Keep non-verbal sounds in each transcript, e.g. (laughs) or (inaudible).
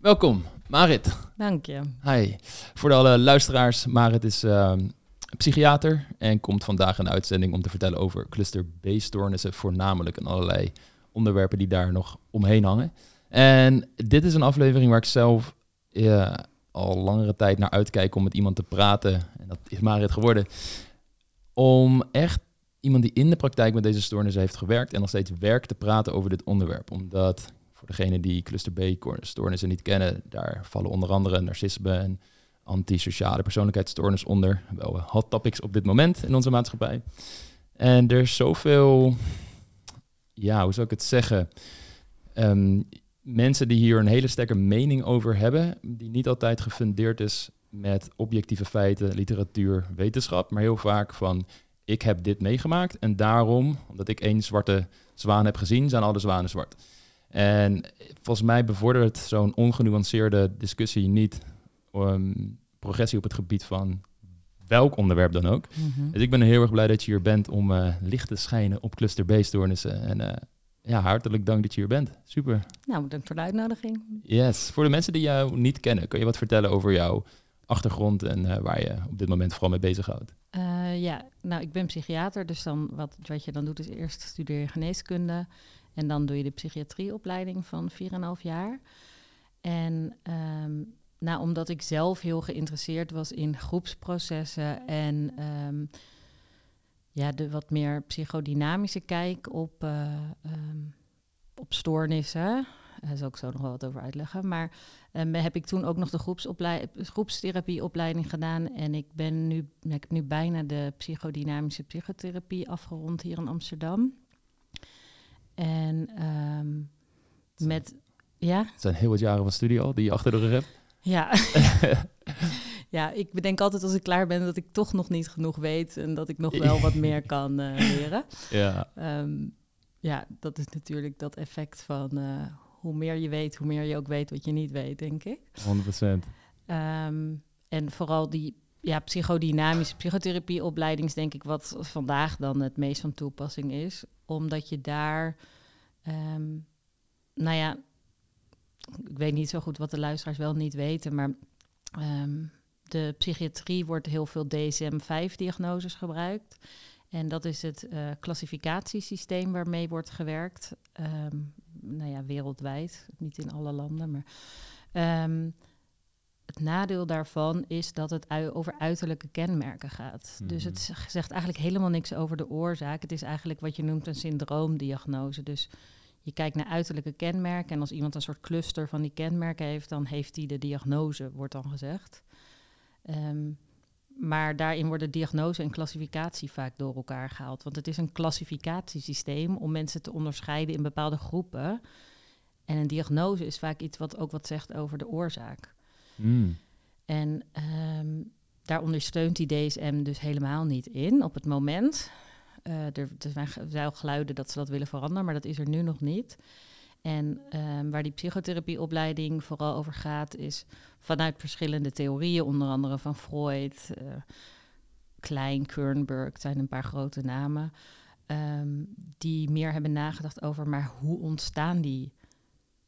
Welkom, Marit. Dank je. Hi. Voor de alle luisteraars, Marit is ehm, psychiater en komt vandaag de uitzending om te vertellen over cluster B-stoornissen, voornamelijk en allerlei onderwerpen die daar nog omheen hangen. En dit is een aflevering waar ik zelf al langere tijd naar uitkijk om met iemand te praten. En dat is Marit geworden. Om echt iemand die in de praktijk met deze stoornissen heeft gewerkt en nog steeds werkt te praten over dit onderwerp. Omdat voor degenen die cluster B-stoornissen niet kennen, daar vallen onder andere narcisme en antisociale persoonlijkheidsstoornis onder. Wel hot topics op dit moment in onze maatschappij. En er is zoveel, ja, hoe zou ik het zeggen? Ehm, mensen die hier een hele sterke mening over hebben, die niet altijd gefundeerd is met objectieve feiten, literatuur, wetenschap, maar heel vaak van ik heb dit meegemaakt en daarom, omdat ik één zwarte zwaan heb gezien, zijn alle zwanen zwart. En volgens mij bevordert zo'n ongenuanceerde discussie niet um, progressie op het gebied van welk onderwerp dan ook. Mhm. Dus ik ben heel erg blij dat je hier bent om uh, licht te schijnen op cluster B-stoornissen. En uh, ja, hartelijk dank dat je hier bent. Super. Nou, bedankt voor de uitnodiging. Yes. Voor de mensen die jou niet kennen, kun je wat vertellen over jouw achtergrond en uh, waar je op dit moment vooral mee bezighoudt? ja, nou, ik ben psychiater, dus dan wat, wat je dan doet is eerst studeer je geneeskunde en dan doe je de psychiatrieopleiding van 4,5 jaar. En um, nou, omdat ik zelf heel geïnteresseerd was in groepsprocessen en um, ja, de wat meer psychodynamische kijk op, uh, um, op stoornissen. Daar zal ik zo nog wel wat over uitleggen. Maar heb ik toen ook nog de groepstherapieopleiding gedaan. En ik ben nu, ik heb nu bijna de psychodynamische psychotherapie afgerond hier in Amsterdam. En met. Ja? Het zijn heel wat jaren van studie al die je achter de rug hebt. Ja. (laughs) ja, ik bedenk altijd als ik klaar ben dat ik toch nog niet genoeg weet en dat ik nog wel wat (laughs) meer kan uh, leren. Ja. Um, ja, dat is natuurlijk dat effect van uh, hoe meer je weet, hoe meer je ook weet wat je niet weet, denk ik. 100%. Um, en vooral die ja, psychodynamische psychotherapieopleiding is denk ik wat vandaag dan het meest van toepassing is. Omdat je daar, um, nou ja, ik weet niet zo goed wat de luisteraars wel niet weten, maar um, de psychiatrie wordt heel veel DSM-5-diagnoses gebruikt. En dat is het uh, klassificatiesysteem waarmee wordt gewerkt. Um, nou ja, wereldwijd, niet in alle landen. Maar het nadeel daarvan is dat het over uiterlijke kenmerken gaat. Mm. Dus het zegt eigenlijk helemaal niks over de oorzaak. Het is eigenlijk wat je noemt een syndroomdiagnose. Dus je kijkt naar uiterlijke kenmerken en als iemand een soort cluster van die kenmerken heeft, dan heeft hij de diagnose, wordt dan gezegd. Um, maar daarin worden diagnose en klassificatie vaak door elkaar gehaald. Want het is een klassificatiesysteem om mensen te onderscheiden in bepaalde groepen. En een diagnose is vaak iets wat ook wat zegt over de oorzaak. Mm. En um, daar ondersteunt die DSM dus helemaal niet in op het moment. Uh, er, zijn wel geluiden dat ze dat willen veranderen, maar dat is er nu nog niet. En um, waar die psychotherapieopleiding vooral over gaat, is vanuit verschillende theorieën, onder andere van Freud, uh, Klein, Kernberg, zijn een paar grote namen, um, die meer hebben nagedacht over, maar hoe ontstaan die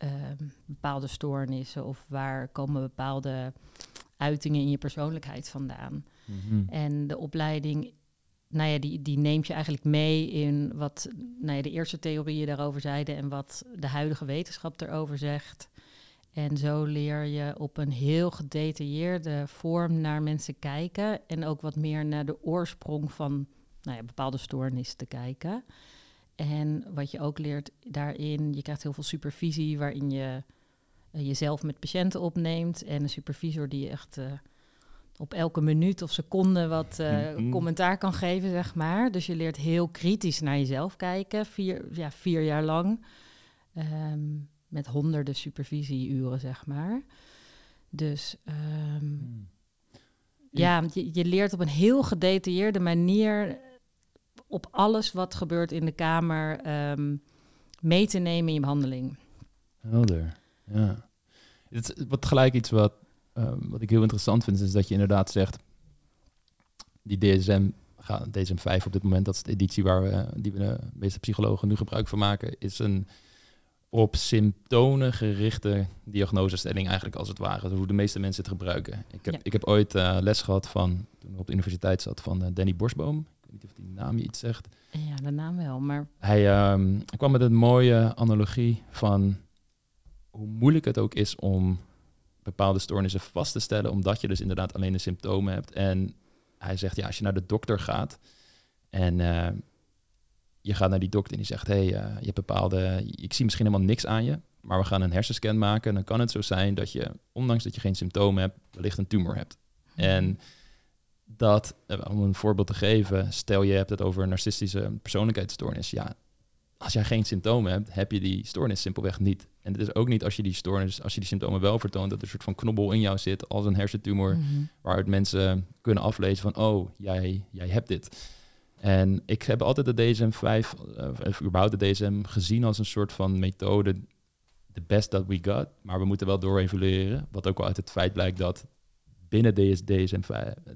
um, bepaalde stoornissen of waar komen bepaalde uitingen in je persoonlijkheid vandaan? Mm-hmm. En de opleiding nou ja, die, die neemt je eigenlijk mee in wat nou ja, de eerste theorieën daarover zeiden en wat de huidige wetenschap erover zegt. En zo leer je op een heel gedetailleerde vorm naar mensen kijken en ook wat meer naar de oorsprong van nou ja, bepaalde stoornissen te kijken. En wat je ook leert daarin, je krijgt heel veel supervisie waarin je uh, jezelf met patiënten opneemt en een supervisor die echt uh, op elke minuut of seconde wat uh, mm-hmm. commentaar kan geven, zeg maar. Dus je leert heel kritisch naar jezelf kijken, vier, ja, vier jaar lang. Um, met honderden supervisieuren, zeg maar. Dus um, mm. ja, je, je, leert op een heel gedetailleerde manier op alles wat gebeurt in de kamer um, mee te nemen in je behandeling. Helder, ja. Het is wat gelijk iets wat um, wat ik heel interessant vind, is dat je inderdaad zegt, die DSM, DSM-5 op dit moment, dat is de editie waar we, die we de meeste psychologen nu gebruik van maken, is een op symptomen gerichte diagnosestelling eigenlijk als het ware. Hoe de meeste mensen het gebruiken. Ik heb, ik heb ooit uh, les gehad van, toen ik op de universiteit zat, van uh, Danny Borsboom. Weet niet of die naam je iets zegt. Ja, de naam wel, maar... Hij um, kwam met een mooie analogie van hoe moeilijk het ook is om bepaalde stoornissen vast te stellen, omdat je dus inderdaad alleen de symptomen hebt. En hij zegt, ja, als je naar de dokter gaat en uh, je gaat naar die dokter en die zegt, hey, uh, je hebt bepaalde, ik zie misschien helemaal niks aan je, maar we gaan een hersenscan maken. Dan kan het zo zijn dat je, ondanks dat je geen symptomen hebt, wellicht een tumor hebt. Mhm. En dat, eh, om een voorbeeld te geven, stel je hebt het over een narcistische persoonlijkheidsstoornis. Ja, als jij geen symptomen hebt, heb je die stoornis simpelweg niet. En het is ook niet als je die stoornis, als je die symptomen wel vertoont, dat er een soort van knobbel in jou zit als een hersentumor, mm -hmm. waaruit mensen kunnen aflezen van, oh, jij, jij hebt dit. En ik heb altijd de DSM-5, uh, of überhaupt de DSM, gezien als een soort van methode, the best that we got. Maar we moeten wel doorevalueren. Wat ook wel uit het feit blijkt dat binnen DSM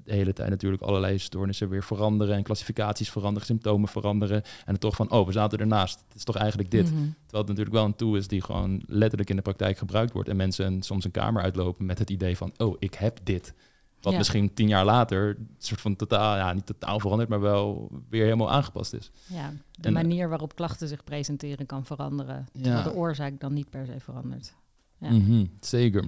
de hele tijd natuurlijk allerlei stoornissen weer veranderen en klassificaties veranderen, symptomen veranderen. En toch van, oh, we zaten ernaast. Het is toch eigenlijk dit. Mm -hmm. Terwijl het natuurlijk wel een tool is die gewoon letterlijk in de praktijk gebruikt wordt. En mensen soms een kamer uitlopen met het idee van, oh, ik heb dit. Wat ja. misschien tien jaar later een soort van totaal, ja, niet totaal veranderd, maar wel weer helemaal aangepast is. Ja, de en, manier waarop klachten zich presenteren kan veranderen. Ja. de oorzaak dan niet per se verandert. Ja. Mm -hmm, zeker.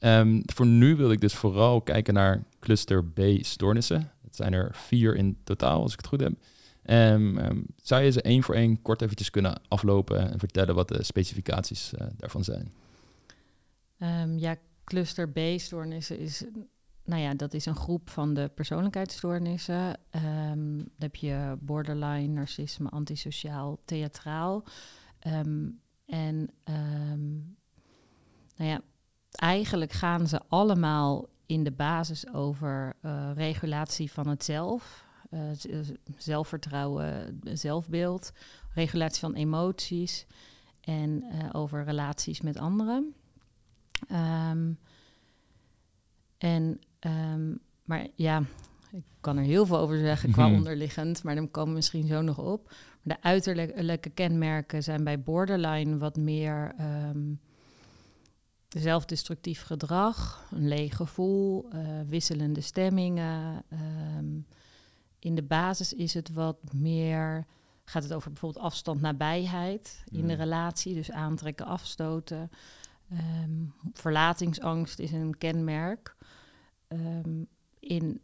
Um, voor nu wil ik dus vooral kijken naar cluster B stoornissen. Het zijn er vier in totaal, als ik het goed heb. Um, um, zou je ze één voor één kort eventjes kunnen aflopen en vertellen wat de specificaties uh, daarvan zijn? ja, cluster B stoornissen is nou ja, dat is een groep van de persoonlijkheidsstoornissen. Dan heb je borderline, narcisme, antisociaal, theatraal. En nou ja, eigenlijk gaan ze allemaal in de basis over uh, regulatie van het zelf. Uh, zelfvertrouwen, zelfbeeld, regulatie van emoties en uh, over relaties met anderen. Um, en Um, maar ja, ik kan er heel veel over zeggen qua mhm. onderliggend, maar dan komen we misschien zo nog op. de uiterlijke kenmerken zijn bij borderline wat meer um, zelfdestructief gedrag, een leeg gevoel, uh, wisselende stemmingen. Um, in de basis is het wat meer, gaat het over bijvoorbeeld afstand, nabijheid in de relatie, dus aantrekken, afstoten. verlatingsangst is een kenmerk. Um, in,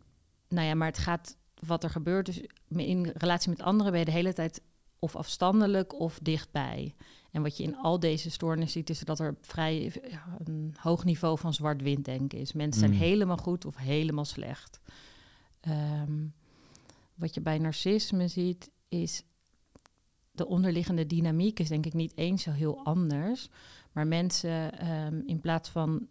nou ja, maar het gaat, wat er gebeurt, dus in relatie met anderen ben je de hele tijd of afstandelijk of dichtbij. En wat je in al deze stoornissen ziet, is dat er vrij een hoog niveau van zwart-wit denken is. Mensen zijn mm. helemaal goed of helemaal slecht. Um, wat je bij narcisme ziet, is de onderliggende dynamiek is denk ik niet eens zo heel anders. Maar mensen um, in plaats van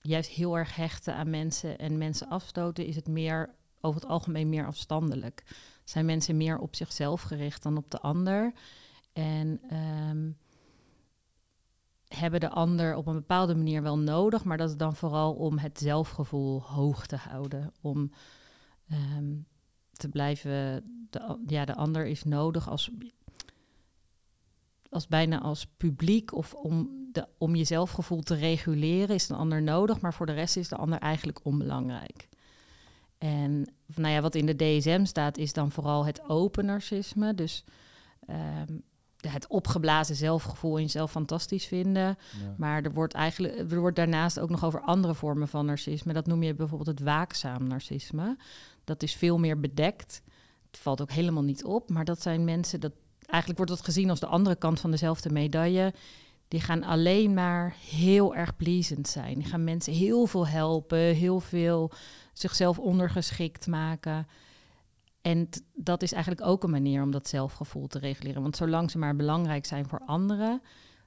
juist heel erg hechten aan mensen en mensen afstoten, is het meer over het algemeen meer afstandelijk. Zijn mensen meer op zichzelf gericht dan op de ander. En um, hebben de ander op een bepaalde manier wel nodig, maar dat is dan vooral om het zelfgevoel hoog te houden. Om um, te blijven. Ja, de ander is nodig als als bijna als publiek of om, de, om je zelfgevoel te reguleren is een ander nodig, maar voor de rest is de ander eigenlijk onbelangrijk. En nou ja, wat in de DSM staat is dan vooral het open narcisme, dus um, het opgeblazen zelfgevoel in jezelf fantastisch vinden. Maar er wordt eigenlijk er wordt daarnaast ook nog over andere vormen van narcisme. Dat noem je bijvoorbeeld het waakzaam narcisme. Dat is veel meer bedekt. Het valt ook helemaal niet op, maar dat zijn mensen dat eigenlijk wordt dat gezien als de andere kant van dezelfde medaille. Die gaan alleen maar heel erg pleasend zijn. Die gaan mensen heel veel helpen, heel veel zichzelf ondergeschikt maken. En dat is eigenlijk ook een manier om dat zelfgevoel te reguleren. Want zolang ze maar belangrijk zijn voor anderen,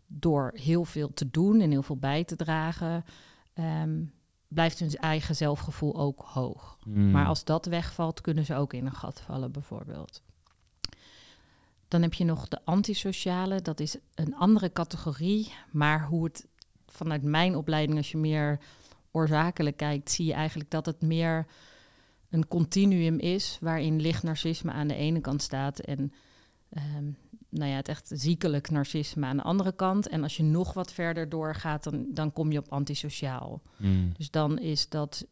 door heel veel te doen en heel veel bij te dragen, um, blijft hun eigen zelfgevoel ook hoog. Hmm. Maar als dat wegvalt, kunnen ze ook in een gat vallen, bijvoorbeeld. Dan heb je nog de antisociale, dat is een andere categorie. Maar hoe het vanuit mijn opleiding, als je meer oorzakelijk kijkt, zie je eigenlijk dat het meer een continuum is waarin licht narcisme aan de ene kant staat en ehm, nou ja, het echt ziekelijk narcisme aan de andere kant. En als je nog wat verder doorgaat, dan, dan kom je op antisociaal. Mm. Dus dan is dat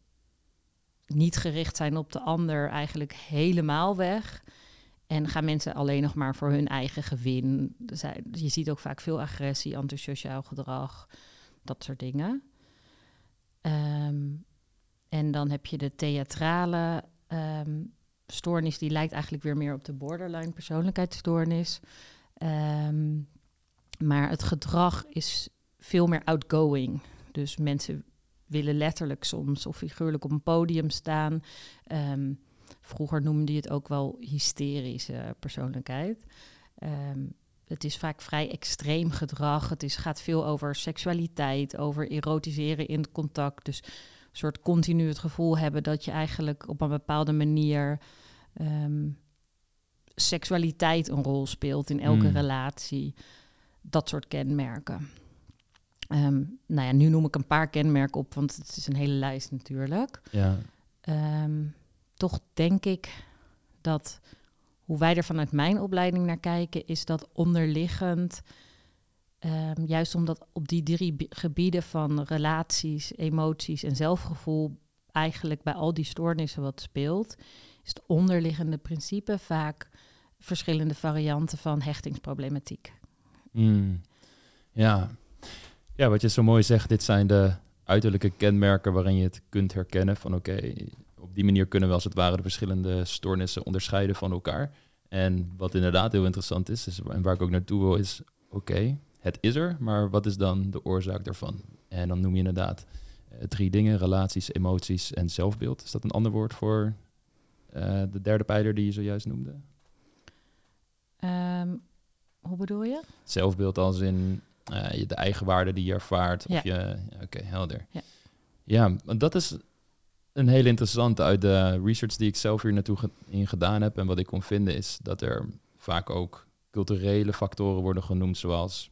niet gericht zijn op de ander eigenlijk helemaal weg. En gaan mensen alleen nog maar voor hun eigen gewin. Je ziet ook vaak veel agressie, antisociaal gedrag, dat soort dingen. Ehm, en dan heb je de theatrale ehm, stoornis, die lijkt eigenlijk weer meer op de borderline persoonlijkheidsstoornis. Ehm, maar het gedrag is veel meer outgoing. Dus mensen willen letterlijk soms of figuurlijk op een podium staan. Ehm, vroeger noemde je het ook wel hysterische persoonlijkheid. Het is vaak vrij extreem gedrag. Het is, gaat veel over seksualiteit, over erotiseren in contact. Dus soort continu het gevoel hebben dat je eigenlijk op een bepaalde manier ehm, seksualiteit een rol speelt in elke Hmm. relatie. Dat soort kenmerken. Ehm, nou ja, nu noem ik een paar kenmerken op, want het is een hele lijst natuurlijk. Ja. Ehm, toch denk ik dat hoe wij er vanuit mijn opleiding naar kijken, is dat onderliggend, ehm, juist omdat op die drie bi- gebieden van relaties, emoties en zelfgevoel eigenlijk bij al die stoornissen wat speelt, is het onderliggende principe vaak verschillende varianten van hechtingsproblematiek. Mm. Ja. ja, wat je zo mooi zegt, dit zijn de uiterlijke kenmerken waarin je het kunt herkennen van oké, op die manier kunnen we als het ware de verschillende stoornissen onderscheiden van elkaar. En wat inderdaad heel interessant is en waar ik ook naartoe wil, is oké, het is er, maar wat is dan de oorzaak daarvan? En dan noem je inderdaad eh, drie dingen, relaties, emoties en zelfbeeld. Is dat een ander woord voor eh, de derde pijler die je zojuist noemde? Ehm, hoe bedoel je? zelfbeeld als in je- de eigenwaarde die je ervaart. Of je, ja, Oké, helder. Ja. Ja, want dat is een hele interessante uit de research die ik zelf hier naartoe ge- in gedaan heb. En wat ik kon vinden is dat er vaak ook culturele factoren worden genoemd, zoals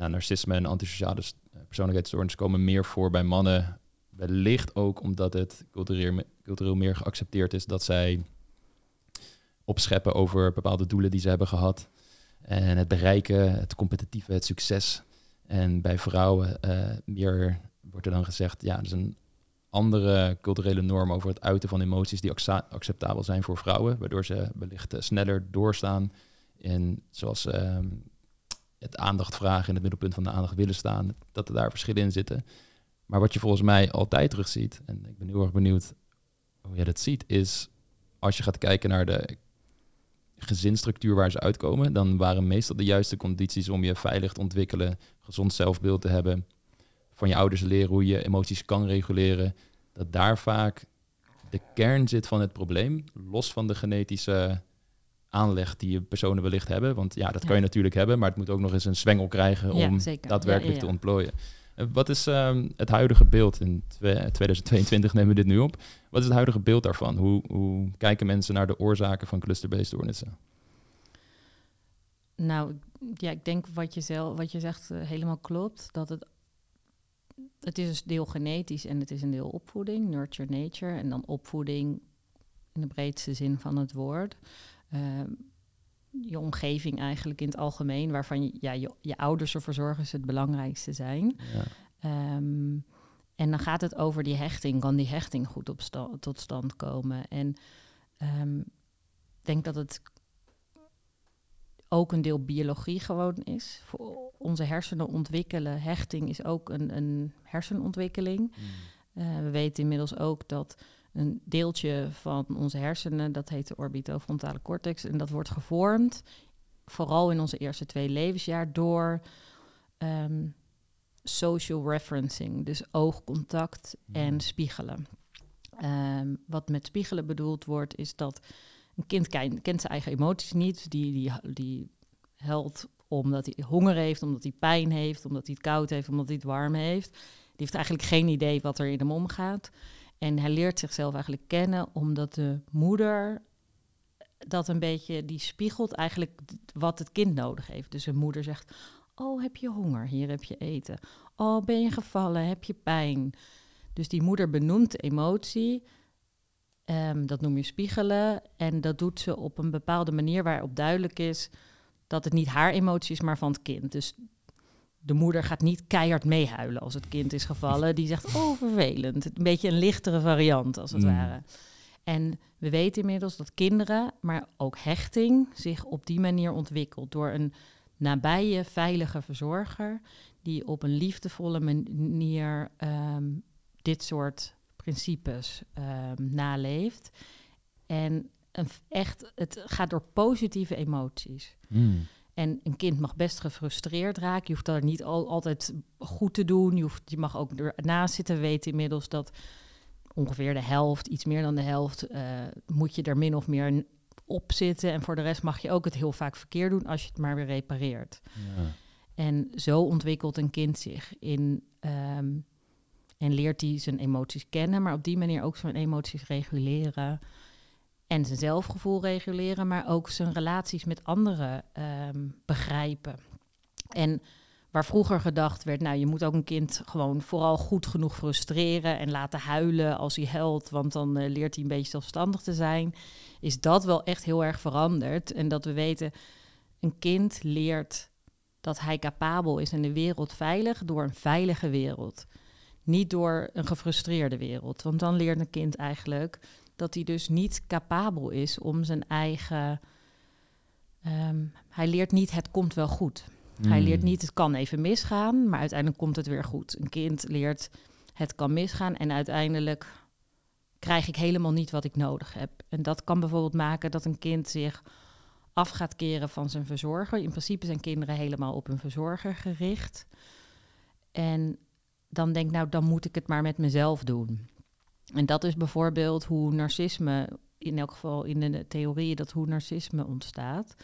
nou, narcisme en antisociale eh, persoonlijkheidsstoornis komen meer voor bij mannen. Wellicht ook omdat het cultureel, me- cultureel meer geaccepteerd is dat zij opscheppen over bepaalde doelen die ze hebben gehad. En het bereiken, het competitieve, het succes. En bij vrouwen eh, meer wordt er dan gezegd, ja, er is een andere culturele norm over het uiten van emoties die acceptabel zijn voor vrouwen, waardoor ze wellicht eh, sneller doorstaan in, zoals ehm, het aandacht vragen, in het middelpunt van de aandacht willen staan, dat er daar verschillen in zitten. Maar wat je volgens mij altijd terugziet, en ik ben heel erg benieuwd hoe jij dat ziet, is als je gaat kijken naar de gezinsstructuur waar ze uitkomen, dan waren meestal de juiste condities om je veilig te ontwikkelen, gezond zelfbeeld te hebben, van je ouders leren hoe je emoties kan reguleren, dat daar vaak de kern zit van het probleem, los van de genetische aanleg die je personen wellicht hebben. Want ja, dat Ja. kan je natuurlijk hebben, maar het moet ook nog eens een zwengel krijgen om daadwerkelijk Ja, te ontplooien. Eh, Wat is ehm, het huidige beeld? In twe- 2022 nemen we dit nu op. Wat is het huidige beeld daarvan? Hoe, hoe kijken mensen naar de oorzaken van cluster-B-stoornissen? Nou, ja, ik denk wat je, zelf, wat je zegt eh, helemaal klopt. Dat het, het is een deel genetisch en het is een deel opvoeding, nurture nature. En dan opvoeding in de breedste zin van het woord. Ehm, je omgeving eigenlijk in het algemeen, waarvan je, ja, je, je ouders ervoor zorgen ze het belangrijkste zijn. Ja. Ehm, en dan gaat het over die hechting. Kan die hechting goed op sta- tot stand komen? En ehm, ik denk dat het ook een deel biologie gewoon is. Voor onze hersenen ontwikkelen. Hechting is ook een, een hersenontwikkeling. Eh, we weten inmiddels ook dat een deeltje van onze hersenen, dat heet de orbitofrontale cortex, en dat wordt gevormd, vooral in onze eerste twee levensjaar, door ehm, social referencing, dus oogcontact en spiegelen. Ehm, wat met spiegelen bedoeld wordt, is dat een kind kent, kent zijn eigen emoties niet. Die, die, die huilt omdat hij honger heeft, omdat hij pijn heeft, omdat hij het koud heeft, omdat hij het warm heeft. Die heeft eigenlijk geen idee wat er in hem omgaat. En hij leert zichzelf eigenlijk kennen omdat de moeder dat een beetje, die spiegelt eigenlijk wat het kind nodig heeft. Dus een moeder zegt, oh heb je honger, hier heb je eten. Oh ben je gevallen, heb je pijn. Dus die moeder benoemt emotie Ehm, dat noem je spiegelen. En dat doet ze op een bepaalde manier waarop duidelijk is dat het niet haar emotie is, maar van het kind. Dus de moeder gaat niet keihard meehuilen als het kind is gevallen. Die zegt, oh vervelend. Een beetje een lichtere variant als het Mm. ware. En we weten inmiddels dat kinderen, maar ook hechting, zich op die manier ontwikkelt. Door een nabije, veilige verzorger die op een liefdevolle manier ehm, dit soort principes ehm, naleeft. En een, echt, het gaat door positieve emoties. Hmm. En een kind mag best gefrustreerd raken. Je hoeft dat niet al, altijd goed te doen. Je, hoeft, je mag ook ernaast zitten weten inmiddels dat ongeveer de helft, iets meer dan de helft, eh, moet je er min of meer op zitten. En voor de rest mag je ook het heel vaak verkeerd doen als je het maar weer repareert. Ja. En zo ontwikkelt een kind zich in ehm, en leert hij zijn emoties kennen, maar op die manier ook zijn emoties reguleren. En zijn zelfgevoel reguleren, maar ook zijn relaties met anderen ehm, begrijpen. En waar vroeger gedacht werd, nou je moet ook een kind gewoon vooral goed genoeg frustreren en laten huilen als hij huilt, want dan eh, leert hij een beetje zelfstandig te zijn, is dat wel echt heel erg veranderd. En dat we weten, een kind leert dat hij capabel is in de wereld veilig door een veilige wereld. Niet door een gefrustreerde wereld. Want dan leert een kind eigenlijk dat hij dus niet capabel is om zijn eigen. ehm, hij leert niet het komt wel goed. Hij Hmm. leert niet het kan even misgaan, maar uiteindelijk komt het weer goed. Een kind leert het kan misgaan en uiteindelijk krijg ik helemaal niet wat ik nodig heb. En dat kan bijvoorbeeld maken dat een kind zich af gaat keren van zijn verzorger. In principe zijn kinderen helemaal op hun verzorger gericht. En dan denk ik, nou, dan moet ik het maar met mezelf doen. En dat is bijvoorbeeld hoe narcisme, in elk geval in de theorieën, dat hoe narcisme ontstaat.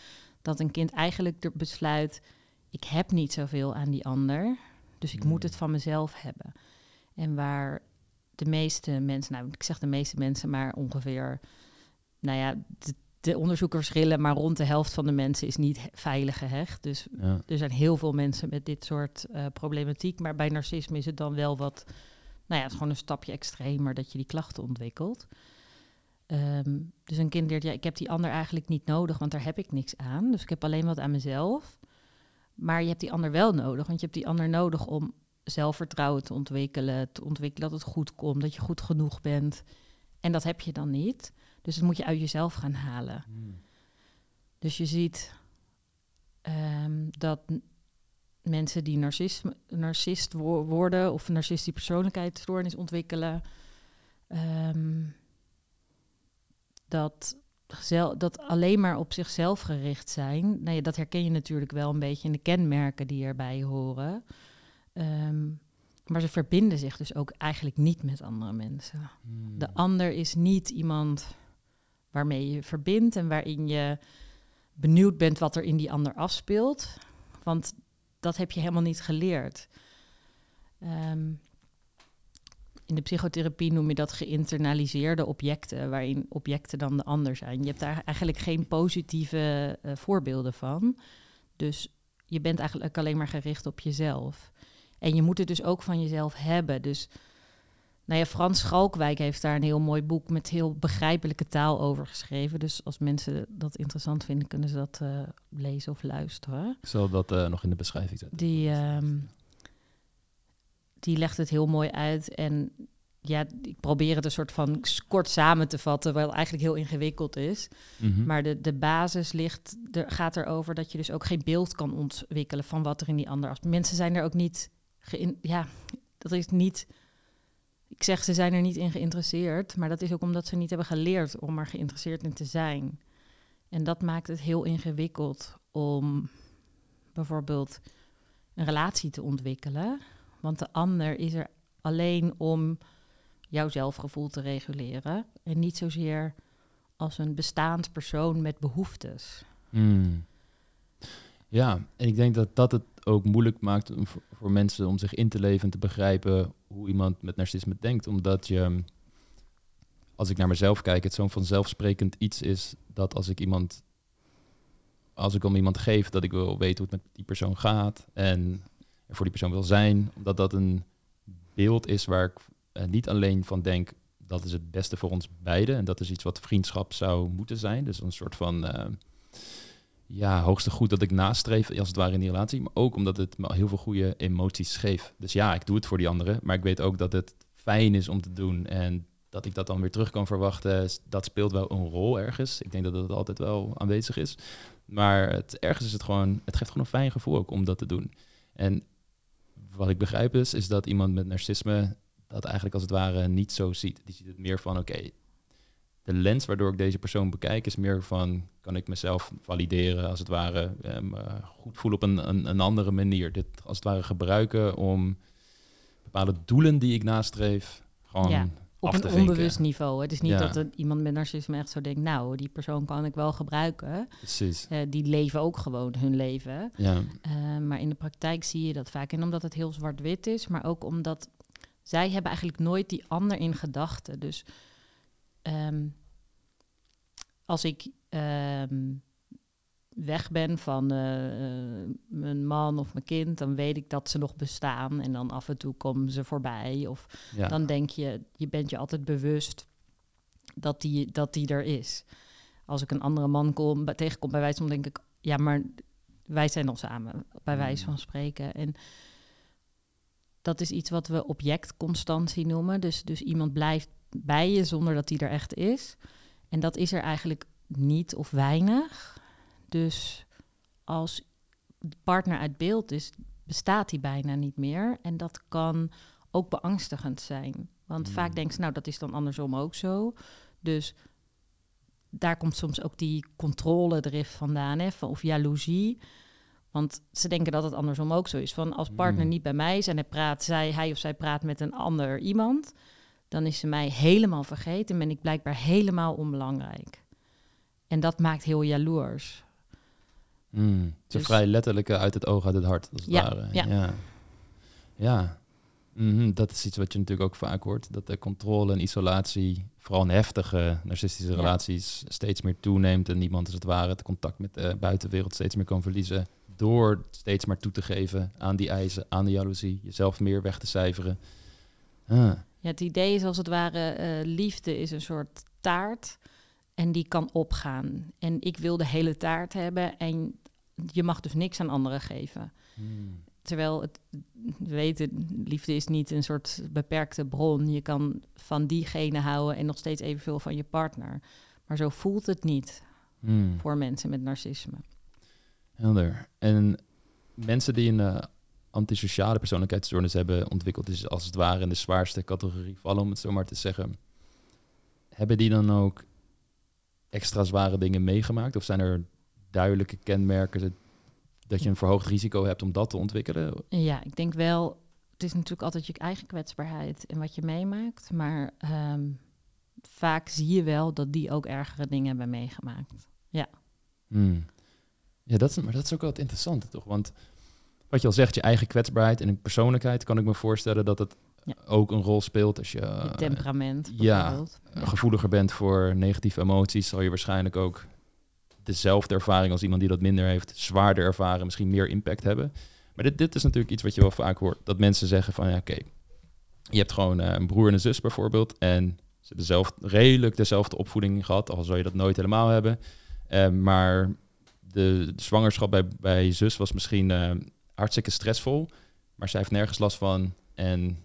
Dat een kind eigenlijk besluit, ik heb niet zoveel aan die ander, dus ik moet Hmm. het van mezelf hebben. En waar de meeste mensen, nou ik zeg de meeste mensen, maar ongeveer, nou ja, de, de onderzoeken verschillen, maar rond de helft van de mensen is niet veilig gehecht. Dus Ja. er zijn heel veel mensen met dit soort eh, problematiek. Maar bij narcisme is het dan wel wat. Nou ja, het is gewoon een stapje extremer dat je die klachten ontwikkelt. Ehm, dus een kind leert, ja, ik heb die ander eigenlijk niet nodig, want daar heb ik niks aan. Dus ik heb alleen wat aan mezelf. Maar je hebt die ander wel nodig, want je hebt die ander nodig om zelfvertrouwen te ontwikkelen, te ontwikkelen dat het goed komt, dat je goed genoeg bent. En dat heb je dan niet. Dus dat moet je uit jezelf gaan halen. Hmm. Dus je ziet ehm, dat mensen die narcisme, narcist wo- worden of narcistische persoonlijkheidsstoornis ontwikkelen, ehm, dat, dat alleen maar op zichzelf gericht zijn. Nou ja, dat herken je natuurlijk wel een beetje in de kenmerken die erbij horen. Ehm, maar ze verbinden zich dus ook eigenlijk niet met andere mensen. Hmm. De ander is niet iemand waarmee je verbindt en waarin je benieuwd bent wat er in die ander afspeelt. Want dat heb je helemaal niet geleerd. Ehm, in de psychotherapie noem je dat geïnternaliseerde objecten, waarin objecten dan de ander zijn. Je hebt daar eigenlijk geen positieve eh, voorbeelden van. Dus je bent eigenlijk alleen maar gericht op jezelf. En je moet het dus ook van jezelf hebben. Dus nou ja, Frans Schalkwijk heeft daar een heel mooi boek met heel begrijpelijke taal over geschreven. Dus als mensen dat interessant vinden, kunnen ze dat eh, lezen of luisteren. Ik zal dat eh, nog in de beschrijving zetten. Die, ehm, die legt het heel mooi uit. En ja, ik probeer het een soort van kort samen te vatten, wat eigenlijk heel ingewikkeld is. Mhm. Maar de, de basis ligt, er, gaat erover dat je dus ook geen beeld kan ontwikkelen van wat er in die ander. Mensen zijn er ook niet, ja, dat is niet. Ik zeg ze zijn er niet in geïnteresseerd, maar dat is ook omdat ze niet hebben geleerd om er geïnteresseerd in te zijn. En dat maakt het heel ingewikkeld om bijvoorbeeld een relatie te ontwikkelen. Want de ander is er alleen om jouw zelfgevoel te reguleren. En niet zozeer als een bestaand persoon met behoeftes. Hmm. Ja, en ik denk dat dat het ook moeilijk maakt voor mensen om zich in te leven en te begrijpen hoe iemand met narcisme denkt. Omdat je, als ik naar mezelf kijk, het zo'n vanzelfsprekend iets is dat als ik iemand, als ik om iemand geef, dat ik wil weten hoe het met die persoon gaat en er voor die persoon wil zijn. Omdat dat een beeld is waar ik eh, niet alleen van denk, dat is het beste voor ons beiden. En dat is iets wat vriendschap zou moeten zijn. Dus een soort van eh, ja, hoogste goed dat ik nastreef, als het ware in die relatie. Maar ook omdat het me heel veel goede emoties geeft. Dus ja, ik doe het voor die anderen. Maar ik weet ook dat het fijn is om te doen. En dat ik dat dan weer terug kan verwachten, dat speelt wel een rol ergens. Ik denk dat het altijd wel aanwezig is. Maar het, ergens is het gewoon, het geeft gewoon een fijn gevoel ook om dat te doen. En wat ik begrijp is, is dat iemand met narcisme dat eigenlijk als het ware niet zo ziet. Die ziet het meer van, oké, de lens waardoor ik deze persoon bekijk is meer van, kan ik mezelf valideren als het ware, um, goed voelen op een, een, een, andere manier. Dit als het ware gebruiken om bepaalde doelen die ik nastreef, gewoon ja, op een onbewust niveau. Het is niet dat er iemand met narcisme echt zo denkt, nou, die persoon kan ik wel gebruiken. Precies. Uh, die leven ook gewoon hun leven. Ja. Uh, maar in de praktijk zie je dat vaak. En omdat het heel zwart-wit is, maar ook omdat zij hebben eigenlijk nooit die ander in gedachten. Dus um, als ik um, weg ben van uh, mijn man of mijn kind, dan weet ik dat ze nog bestaan. En dan af en toe komen ze voorbij. Of ja. dan denk je, je bent je altijd bewust dat die, dat die er is. Als ik een andere man kom, tegenkom bij wijze van, denk ik, ja, maar wij zijn al samen, bij wijze mm. van spreken. En dat is iets wat we objectconstantie noemen. Dus, dus iemand blijft bij je zonder dat die er echt is. En dat is er eigenlijk niet of weinig. Dus als de partner uit beeld is, bestaat die bijna niet meer. En dat kan ook beangstigend zijn. Want vaak hmm. denken ze, nou, dat is dan andersom ook zo. Dus daar komt soms ook die controle-drift vandaan, hè, of jaloezie. Want ze denken dat het andersom ook zo is. Van als partner hmm. niet bij mij is en hij praat, zij, hij of zij praat met een ander iemand, dan is ze mij helemaal vergeten en ben ik blijkbaar helemaal onbelangrijk. En dat maakt heel jaloers. Mm, dus, vrij letterlijk uit het oog, uit het hart, als het ja, ware. Ja, ja. ja. Mhm, dat is iets wat je natuurlijk ook vaak hoort. Dat de controle en isolatie, vooral in heftige narcistische relaties, steeds meer toeneemt. En niemand als het ware het contact met de buitenwereld steeds meer kan verliezen. Door steeds maar toe te geven aan die eisen, aan de jaloezie. Jezelf meer weg te cijferen. Ah. Ja, het idee is als het ware, uh, liefde is een soort taart. En die kan opgaan. En ik wil de hele taart hebben. En je mag dus niks aan anderen geven. Hmm. Terwijl het, we weten, liefde is niet een soort beperkte bron. Je kan van diegene houden en nog steeds evenveel van je partner. Maar zo voelt het niet hmm. voor mensen met narcisme. Helder. En mensen die een antisociale persoonlijkheidsstoornis hebben ontwikkeld, dus als het ware in de zwaarste categorie vallen, om het zo maar te zeggen, hebben die dan ook extra zware dingen meegemaakt? Of zijn er duidelijke kenmerken dat je een verhoogd risico hebt om dat te ontwikkelen? Ja, ik denk wel. Het is natuurlijk altijd je eigen kwetsbaarheid en wat je meemaakt. Maar ehm, vaak zie je wel dat die ook ergere dingen hebben meegemaakt. Ja. Hmm. Ja, dat is, maar dat is ook wel het interessante, toch? Want wat je al zegt, je eigen kwetsbaarheid en persoonlijkheid, kan ik me voorstellen dat het ook een rol speelt. Als je, je temperament ja, gevoeliger bent voor negatieve emoties, zal je waarschijnlijk ook dezelfde ervaring als iemand die dat minder heeft, zwaarder ervaren, misschien meer impact hebben. Maar dit, dit is natuurlijk iets wat je wel vaak hoort. Dat mensen zeggen van ja, oké, je hebt gewoon uh, een broer en een zus bijvoorbeeld. En ze hebben zelf, redelijk dezelfde opvoeding gehad, al zou je dat nooit helemaal hebben. Uh, maar de, zwangerschap bij, bij zus was misschien uh, hartstikke stressvol. Maar zij heeft nergens last van. En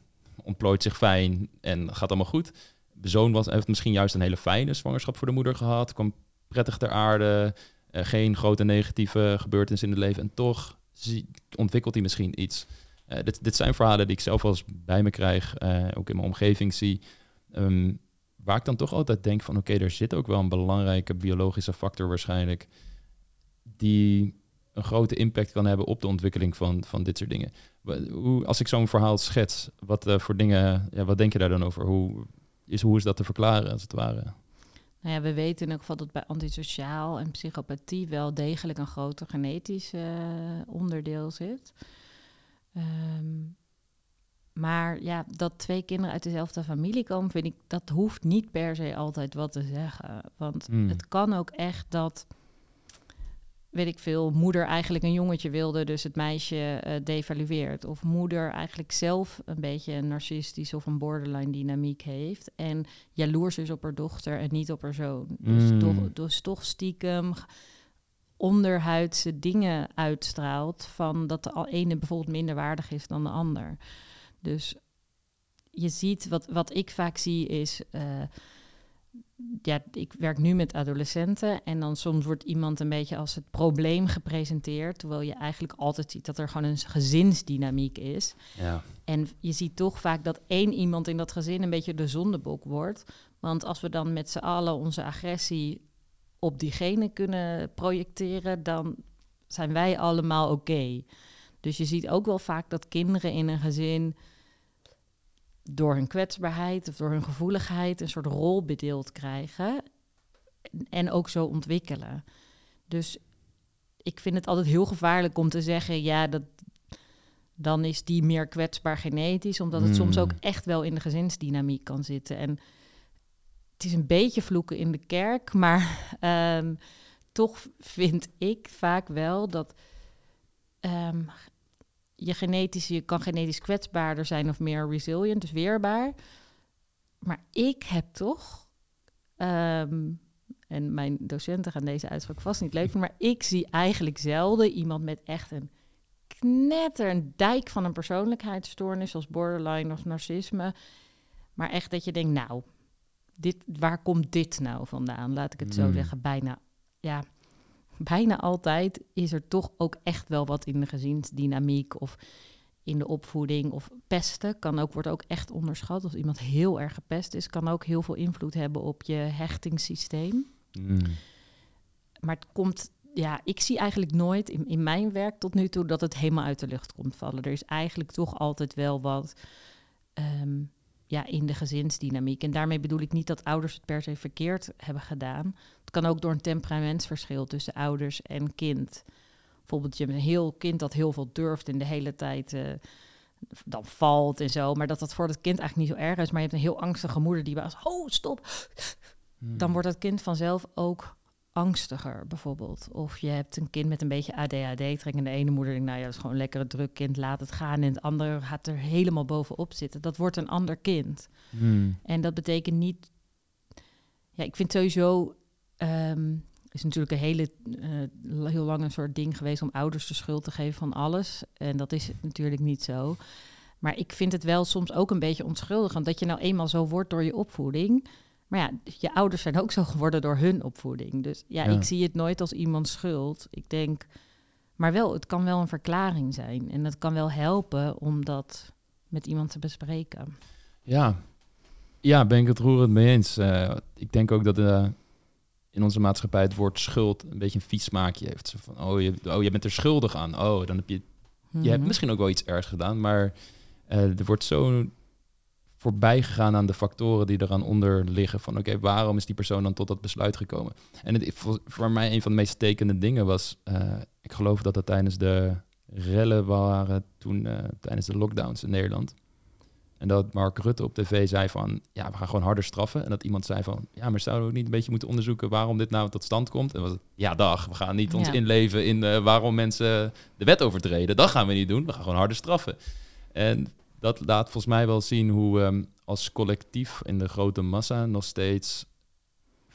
ontplooit zich fijn en gaat allemaal goed. De zoon was, heeft misschien juist een hele fijne zwangerschap voor de moeder gehad. Kwam prettig ter aarde. Uh, geen grote negatieve gebeurtenissen in het leven. En toch ontwikkelt hij misschien iets. Uh, dit, dit zijn verhalen die ik zelf eens bij me krijg. Uh, ook in mijn omgeving zie. Um, waar ik dan toch altijd denk van... oké, er zit ook wel een belangrijke biologische factor waarschijnlijk... die een grote impact kan hebben op de ontwikkeling van, van dit soort dingen. Hoe, als ik zo'n verhaal schets, wat uh, voor dingen, ja, wat denk je daar dan over? Hoe is, hoe is dat te verklaren, als het ware? Nou ja, we weten in ieder geval dat bij antisociaal en psychopathie wel degelijk een groter genetisch uh, onderdeel zit. Um, maar ja, dat twee kinderen uit dezelfde familie komen, vind ik, dat hoeft niet per se altijd wat te zeggen. Want hmm. het kan ook echt dat weet ik veel, moeder eigenlijk een jongetje wilde, dus het meisje uh, devalueert. Of moeder eigenlijk zelf een beetje een narcistisch of een borderline dynamiek heeft. En jaloers is op haar dochter en niet op haar zoon. Dus, Mm. toch, dus toch stiekem onderhuidse dingen uitstraalt van dat de al- ene bijvoorbeeld minder waardig is dan de ander. Dus je ziet, wat, wat ik vaak zie is, eh, ja, ik werk nu met adolescenten en dan soms wordt iemand een beetje als het probleem gepresenteerd, terwijl je eigenlijk altijd ziet dat er gewoon een gezinsdynamiek is. Ja. En je ziet toch vaak dat één iemand in dat gezin een beetje de zondebok wordt. Want als we dan met z'n allen onze agressie op diegene kunnen projecteren, dan zijn wij allemaal oké. Dus je ziet ook wel vaak dat kinderen in een gezin door hun kwetsbaarheid of door hun gevoeligheid een soort rol bedeeld krijgen en ook zo ontwikkelen. Dus ik vind het altijd heel gevaarlijk om te zeggen, ja, dat, dan is die meer kwetsbaar genetisch, omdat het soms Hmm. ook echt wel in de gezinsdynamiek kan zitten. En het is een beetje vloeken in de kerk, maar (laughs) ehm, toch vind ik vaak wel dat ehm, je genetisch, je kan genetisch kwetsbaarder zijn of meer resilient, dus weerbaar. Maar ik heb toch, ehm, en mijn docenten gaan deze uitspraak vast niet leuk vinden, maar ik zie eigenlijk zelden iemand met echt een knetter, een dijk van een persoonlijkheidsstoornis, zoals borderline of narcisme. Maar echt dat je denkt, nou, dit, waar komt dit nou vandaan? Laat ik het zo Hmm. zeggen. Bijna, ja, bijna altijd is er toch ook echt wel wat in de gezinsdynamiek of in de opvoeding of pesten kan ook, wordt ook echt onderschat. Als iemand heel erg gepest is, kan ook heel veel invloed hebben op je hechtingssysteem. Mm. Maar het komt, ja, ik zie eigenlijk nooit in, in mijn werk tot nu toe dat het helemaal uit de lucht komt vallen. Er is eigenlijk toch altijd wel wat ehm, ja, in de gezinsdynamiek. En daarmee bedoel ik niet dat ouders het per se verkeerd hebben gedaan. Het kan ook door een temperamentsverschil tussen ouders en kind. Bijvoorbeeld, je hebt een heel kind dat heel veel durft en de hele tijd eh, dan valt en zo. Maar dat dat voor het kind eigenlijk niet zo erg is. Maar je hebt een heel angstige moeder die was, oh stop, dan wordt het kind vanzelf ook angstiger, bijvoorbeeld. Of je hebt een kind met een beetje ADHD-trek en de ene moeder denkt, nou ja, dat is gewoon lekker een druk kind, laat het gaan. En het andere gaat er helemaal bovenop zitten. Dat wordt een ander kind. Mm. En dat betekent niet... Ja, ik vind sowieso... ehm is natuurlijk een hele, eh, heel lang een soort ding geweest om ouders de schuld te geven van alles. En dat is natuurlijk niet zo. Maar ik vind het wel soms ook een beetje onschuldigend dat je nou eenmaal zo wordt door je opvoeding. Maar ja, je ouders zijn ook zo geworden door hun opvoeding. Dus ja, Ja. ik zie het nooit als iemand schuld. Ik denk, maar wel, het kan wel een verklaring zijn. En het kan wel helpen om dat met iemand te bespreken. Ja. ja, ben ik het roerend mee eens. Eh, ik denk ook dat eh, in onze maatschappij het woord schuld een beetje een vies smaakje heeft. Zo van, oh, je, oh, je bent er schuldig aan. Oh, dan heb je... Je hebt Mhm. misschien ook wel iets ergs gedaan, maar eh, er wordt zo voorbij gegaan aan de factoren die eraan onder liggen. Van oké, waarom is die persoon dan tot dat besluit gekomen? En het, voor, voor mij een van de meest tekende dingen was, eh, ik geloof dat dat tijdens de rellen waren toen, eh, tijdens de lockdowns in Nederland. En dat Mark Rutte op tv zei van, ja, we gaan gewoon harder straffen. En dat iemand zei van, ja, maar zouden we ook niet een beetje moeten onderzoeken waarom dit nou tot stand komt? En was het, ja, dag, we gaan niet ons Ja. inleven in eh, waarom mensen de wet overtreden. Dat gaan we niet doen, we gaan gewoon harder straffen. En dat laat volgens mij wel zien hoe ehm, als collectief in de grote massa nog steeds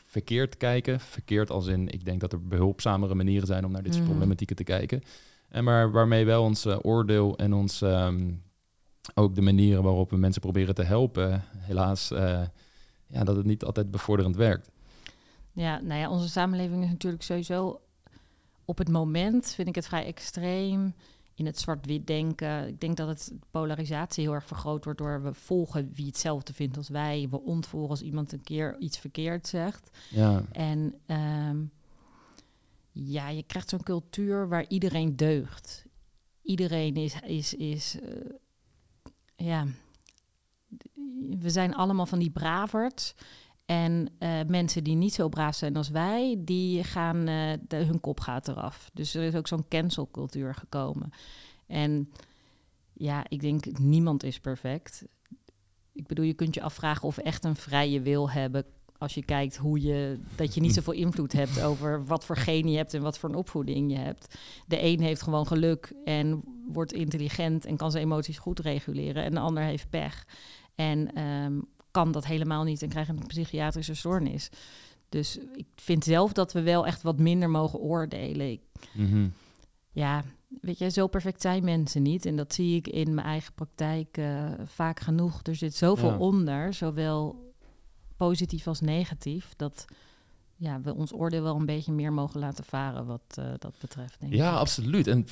verkeerd kijken. Verkeerd als in, ik denk dat er behulpzamere manieren zijn om naar dit soort Mhm. problematieken te kijken. En maar waarmee wel ons eh, oordeel en ons ehm, ook de manieren waarop we mensen proberen te helpen, helaas, eh, ja, dat het niet altijd bevorderend werkt. Ja, nou ja, onze samenleving is natuurlijk sowieso op het moment vind ik het vrij extreem in het zwart-wit denken. Ik denk dat het polarisatie heel erg vergroot wordt door we volgen wie hetzelfde vindt als wij. We ontvolgen als iemand een keer iets verkeerd zegt. Ja, En ehm, ja, je krijgt zo'n cultuur waar iedereen deugt. Iedereen is, is, is eh, ja, we zijn allemaal van die braverds. En eh, mensen die niet zo braaf zijn als wij, die gaan, eh, de, hun kop gaat eraf. Dus er is ook zo'n cancelcultuur gekomen. En ja, ik denk, niemand is perfect. Ik bedoel, je kunt je afvragen of we echt een vrije wil hebben als je kijkt hoe je dat je niet zoveel invloed hebt over wat voor genen je hebt en wat voor een opvoeding je hebt. De een heeft gewoon geluk en wordt intelligent en kan zijn emoties goed reguleren. En de ander heeft pech en ehm, kan dat helemaal niet en krijgt een psychiatrische stoornis. Dus ik vind zelf dat we wel echt wat minder mogen oordelen. Ik, Mhm. ja, weet je, zo perfect zijn mensen niet. En dat zie ik in mijn eigen praktijk eh, vaak genoeg. Er zit zoveel Ja. onder, zowel positief als negatief, dat ja, we ons oordeel wel een beetje meer mogen laten varen wat eh, dat betreft. Denk Ja, ik. absoluut. En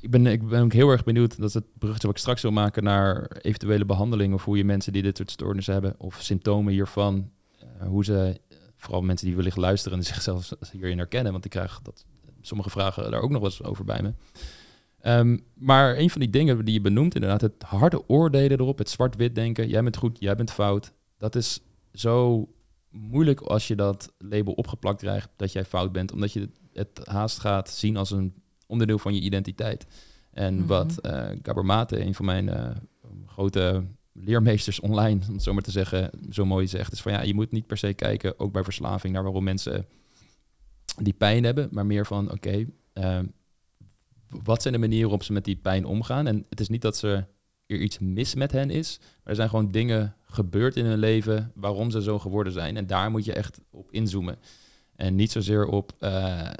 ik ben, ik ben ook heel erg benieuwd, dat het bruggetje wat ik straks wil maken naar eventuele behandelingen of hoe je mensen die dit soort stoornissen hebben of symptomen hiervan, eh, hoe ze, vooral mensen die wellicht luisteren en (laughs) zichzelf hierin herkennen, want ik krijg dat, sommige vragen daar ook nog eens over bij me. Ehm, maar een van die dingen die je benoemt, inderdaad, het harde oordelen erop, het zwart-wit denken, jij bent goed, jij bent fout, dat is zo moeilijk als je dat label opgeplakt krijgt dat jij fout bent, omdat je het haast gaat zien als een onderdeel van je identiteit. En Mhm. wat eh Gabor Mate, een van mijn eh, grote leermeesters online, om het zo maar te zeggen, zo mooi zegt, is van ja, je moet niet per se kijken, ook bij verslaving, naar waarom mensen die pijn hebben, maar meer van oké, eh, wat zijn de manieren waarop ze met die pijn omgaan? En het is niet dat ze er iets mis met hen is, maar er zijn gewoon dingen gebeurd in hun leven waarom ze zo geworden zijn. En daar moet je echt op inzoomen. En niet zozeer op eh,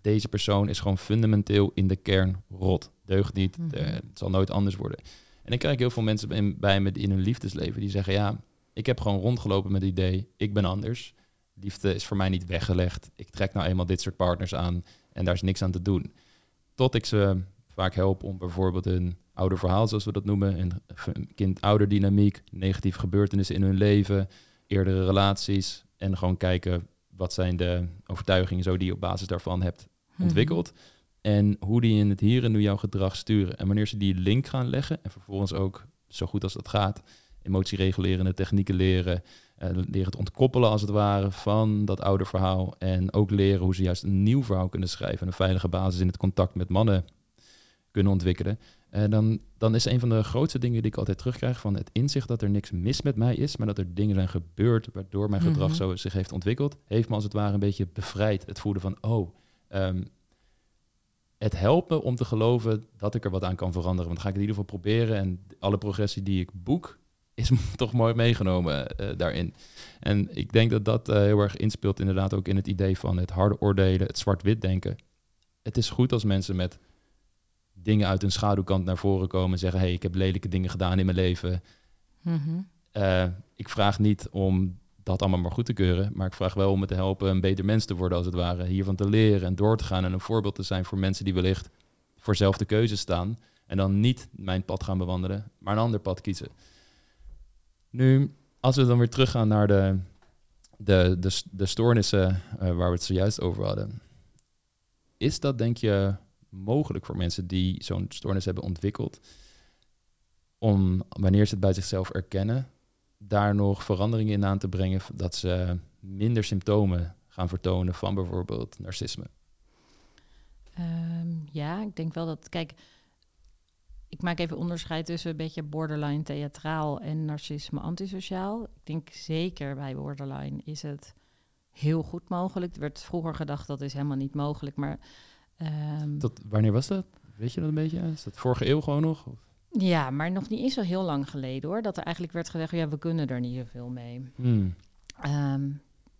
deze persoon is gewoon fundamenteel in de kern rot. Deugt niet, Mhm. eh, het zal nooit anders worden. En dan krijg ik heel veel mensen bij, bij me in hun liefdesleven die zeggen: Ja, ik heb gewoon rondgelopen met het idee, ik ben anders. Liefde is voor mij niet weggelegd. Ik trek nou eenmaal dit soort partners aan en daar is niks aan te doen. Tot ik ze vaak help om bijvoorbeeld een ouder verhaal, zoals we dat noemen, een, een kind-ouder dynamiek, negatieve gebeurtenissen in hun leven, eerdere relaties en gewoon kijken wat zijn de overtuigingen zo die je op basis daarvan hebt Mhm. ontwikkeld. En hoe die in het hier en nu jouw gedrag sturen. En wanneer ze die link gaan leggen en vervolgens ook zo goed als dat gaat, emotieregulerende technieken leren, eh, leren te ontkoppelen als het ware van dat oude verhaal. En ook leren hoe ze juist een nieuw verhaal kunnen schrijven en een veilige basis in het contact met mannen kunnen ontwikkelen. En dan, dan is een van de grootste dingen die ik altijd terugkrijg van het inzicht dat er niks mis met mij is, maar dat er dingen zijn gebeurd waardoor mijn gedrag Mhm. zo zich heeft ontwikkeld, heeft me als het ware een beetje bevrijd. Het voelen van, oh, ehm, het helpt me om te geloven dat ik er wat aan kan veranderen. Want dan ga ik het in ieder geval proberen en alle progressie die ik boek is (laughs) toch mooi meegenomen eh, daarin. En ik denk dat dat eh, heel erg inspeelt inderdaad ook in het idee van het harde oordelen, het zwart-wit denken. Het is goed als mensen met dingen uit hun schaduwkant naar voren komen en zeggen: hey, ik heb lelijke dingen gedaan in mijn leven. Mhm. Eh, ik vraag niet om dat allemaal maar goed te keuren, maar ik vraag wel om me te helpen een beter mens te worden, als het ware. Hiervan te leren en door te gaan en een voorbeeld te zijn voor mensen die wellicht voor zelfde keuze staan. En dan niet mijn pad gaan bewandelen, maar een ander pad kiezen. Nu, als we dan weer teruggaan naar de, de, de, de stoornissen eh, waar we het zojuist over hadden. Is dat, denk je, mogelijk voor mensen die zo'n stoornis hebben ontwikkeld, om wanneer ze het bij zichzelf erkennen, daar nog veranderingen in aan te brengen, dat ze minder symptomen gaan vertonen van bijvoorbeeld narcisme? Ehm, ja, ik denk wel dat. Kijk, ik maak even onderscheid tussen een beetje borderline theatraal en narcisme antisociaal. Ik denk zeker bij borderline is het heel goed mogelijk. Er werd vroeger gedacht dat is helemaal niet mogelijk, maar. ehm, Tot, wanneer was dat? Weet je dat een beetje? Is dat vorige eeuw gewoon nog? Of? Ja, maar nog niet eens zo heel lang geleden hoor. Dat er eigenlijk werd gezegd, ja, we kunnen er niet zoveel mee. Hmm. Ehm,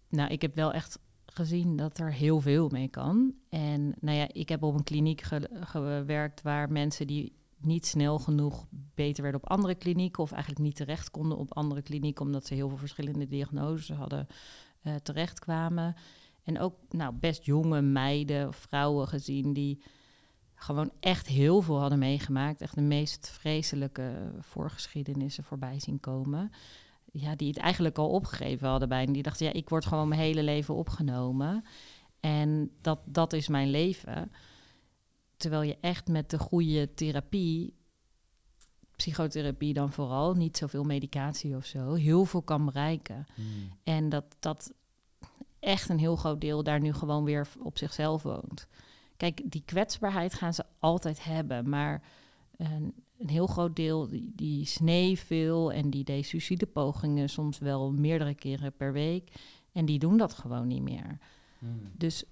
nou, ik heb wel echt gezien dat er heel veel mee kan. En nou ja, ik heb op een kliniek ge- gewerkt waar mensen die niet snel genoeg beter werden op andere klinieken of eigenlijk niet terecht konden op andere klinieken omdat ze heel veel verschillende diagnoses hadden eh terechtkwamen. En ook nou, best jonge meiden of vrouwen gezien die gewoon echt heel veel hadden meegemaakt. Echt de meest vreselijke voorgeschiedenissen voorbij zien komen ja, die het eigenlijk al opgegeven hadden bij. En die dachten, ja, ik word gewoon mijn hele leven opgenomen. En dat, dat is mijn leven. Terwijl je echt met de goede therapie, psychotherapie dan vooral, niet zoveel medicatie of zo, heel veel kan bereiken. Hmm. En dat, dat echt een heel groot deel daar nu gewoon weer op zichzelf woont. Kijk, die kwetsbaarheid gaan ze altijd hebben, maar een, een heel groot deel die, die snee veel en die deed suïcidepogingen soms wel meerdere keren per week. En die doen dat gewoon niet meer. Hmm. Dus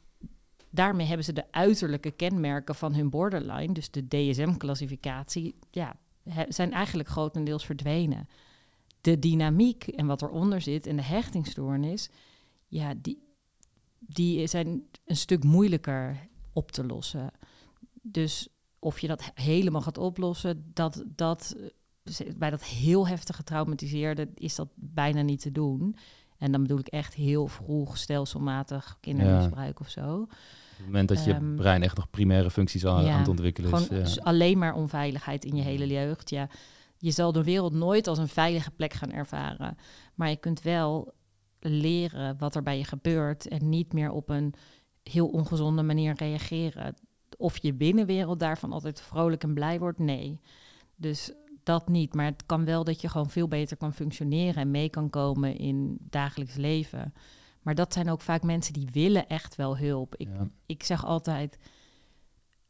daarmee hebben ze de uiterlijke kenmerken van hun borderline, dus de DSM-classificatie, ja, zijn eigenlijk grotendeels verdwenen. De dynamiek en wat eronder zit en de hechtingstoornis, ja, die, die zijn een stuk moeilijker op te lossen. Dus of je dat helemaal gaat oplossen, dat, dat, bij dat heel heftig getraumatiseerde is dat bijna niet te doen. En dan bedoel ik echt heel vroeg stelselmatig kindermisbruik of zo. Op het moment dat je Ehm, brein echt nog primaire functies aan, ja, aan het ontwikkelen is. Gewoon ja. alleen maar onveiligheid in je hele jeugd. Ja, je zal de wereld nooit als een veilige plek gaan ervaren. Maar je kunt wel leren wat er bij je gebeurt en niet meer op een heel ongezonde manier reageren. Of je binnenwereld daarvan altijd vrolijk en blij wordt, nee. Dus dat niet. Maar het kan wel dat je gewoon veel beter kan functioneren en mee kan komen in dagelijks leven. Maar dat zijn ook vaak mensen die willen echt wel hulp. Ik Ja. ik zeg altijd,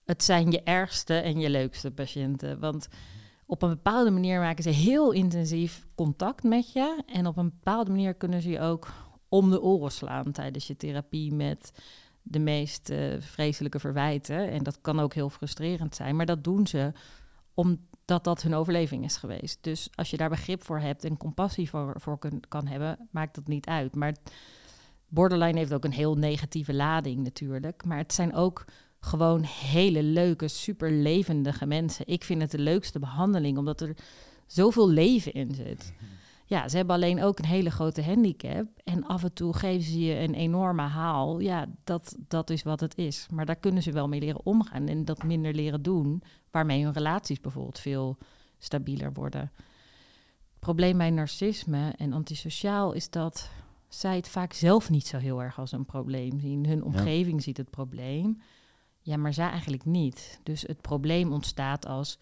het zijn je ergste en je leukste patiënten. Want op een bepaalde manier maken ze heel intensief contact met je. En op een bepaalde manier kunnen ze je ook om de oren slaan tijdens je therapie met de meest eh, vreselijke verwijten. En dat kan ook heel frustrerend zijn, maar dat doen ze omdat dat hun overleving is geweest. Dus als je daar begrip voor hebt en compassie voor, voor kan hebben, maakt dat niet uit. Maar borderline heeft ook een heel negatieve lading natuurlijk. Maar het zijn ook gewoon hele leuke, super levendige mensen. Ik vind het de leukste behandeling, omdat er zoveel leven in zit. Ja, ze hebben alleen ook een hele grote handicap. En af en toe geven ze je een enorme haal. Ja, dat, dat is wat het is. Maar daar kunnen ze wel mee leren omgaan en dat minder leren doen. Waarmee hun relaties bijvoorbeeld veel stabieler worden. Het probleem bij narcisme en antisociaal is dat zij het vaak zelf niet zo heel erg als een probleem zien. Hun omgeving ziet het probleem. Ja, maar zij eigenlijk niet. Dus het probleem ontstaat als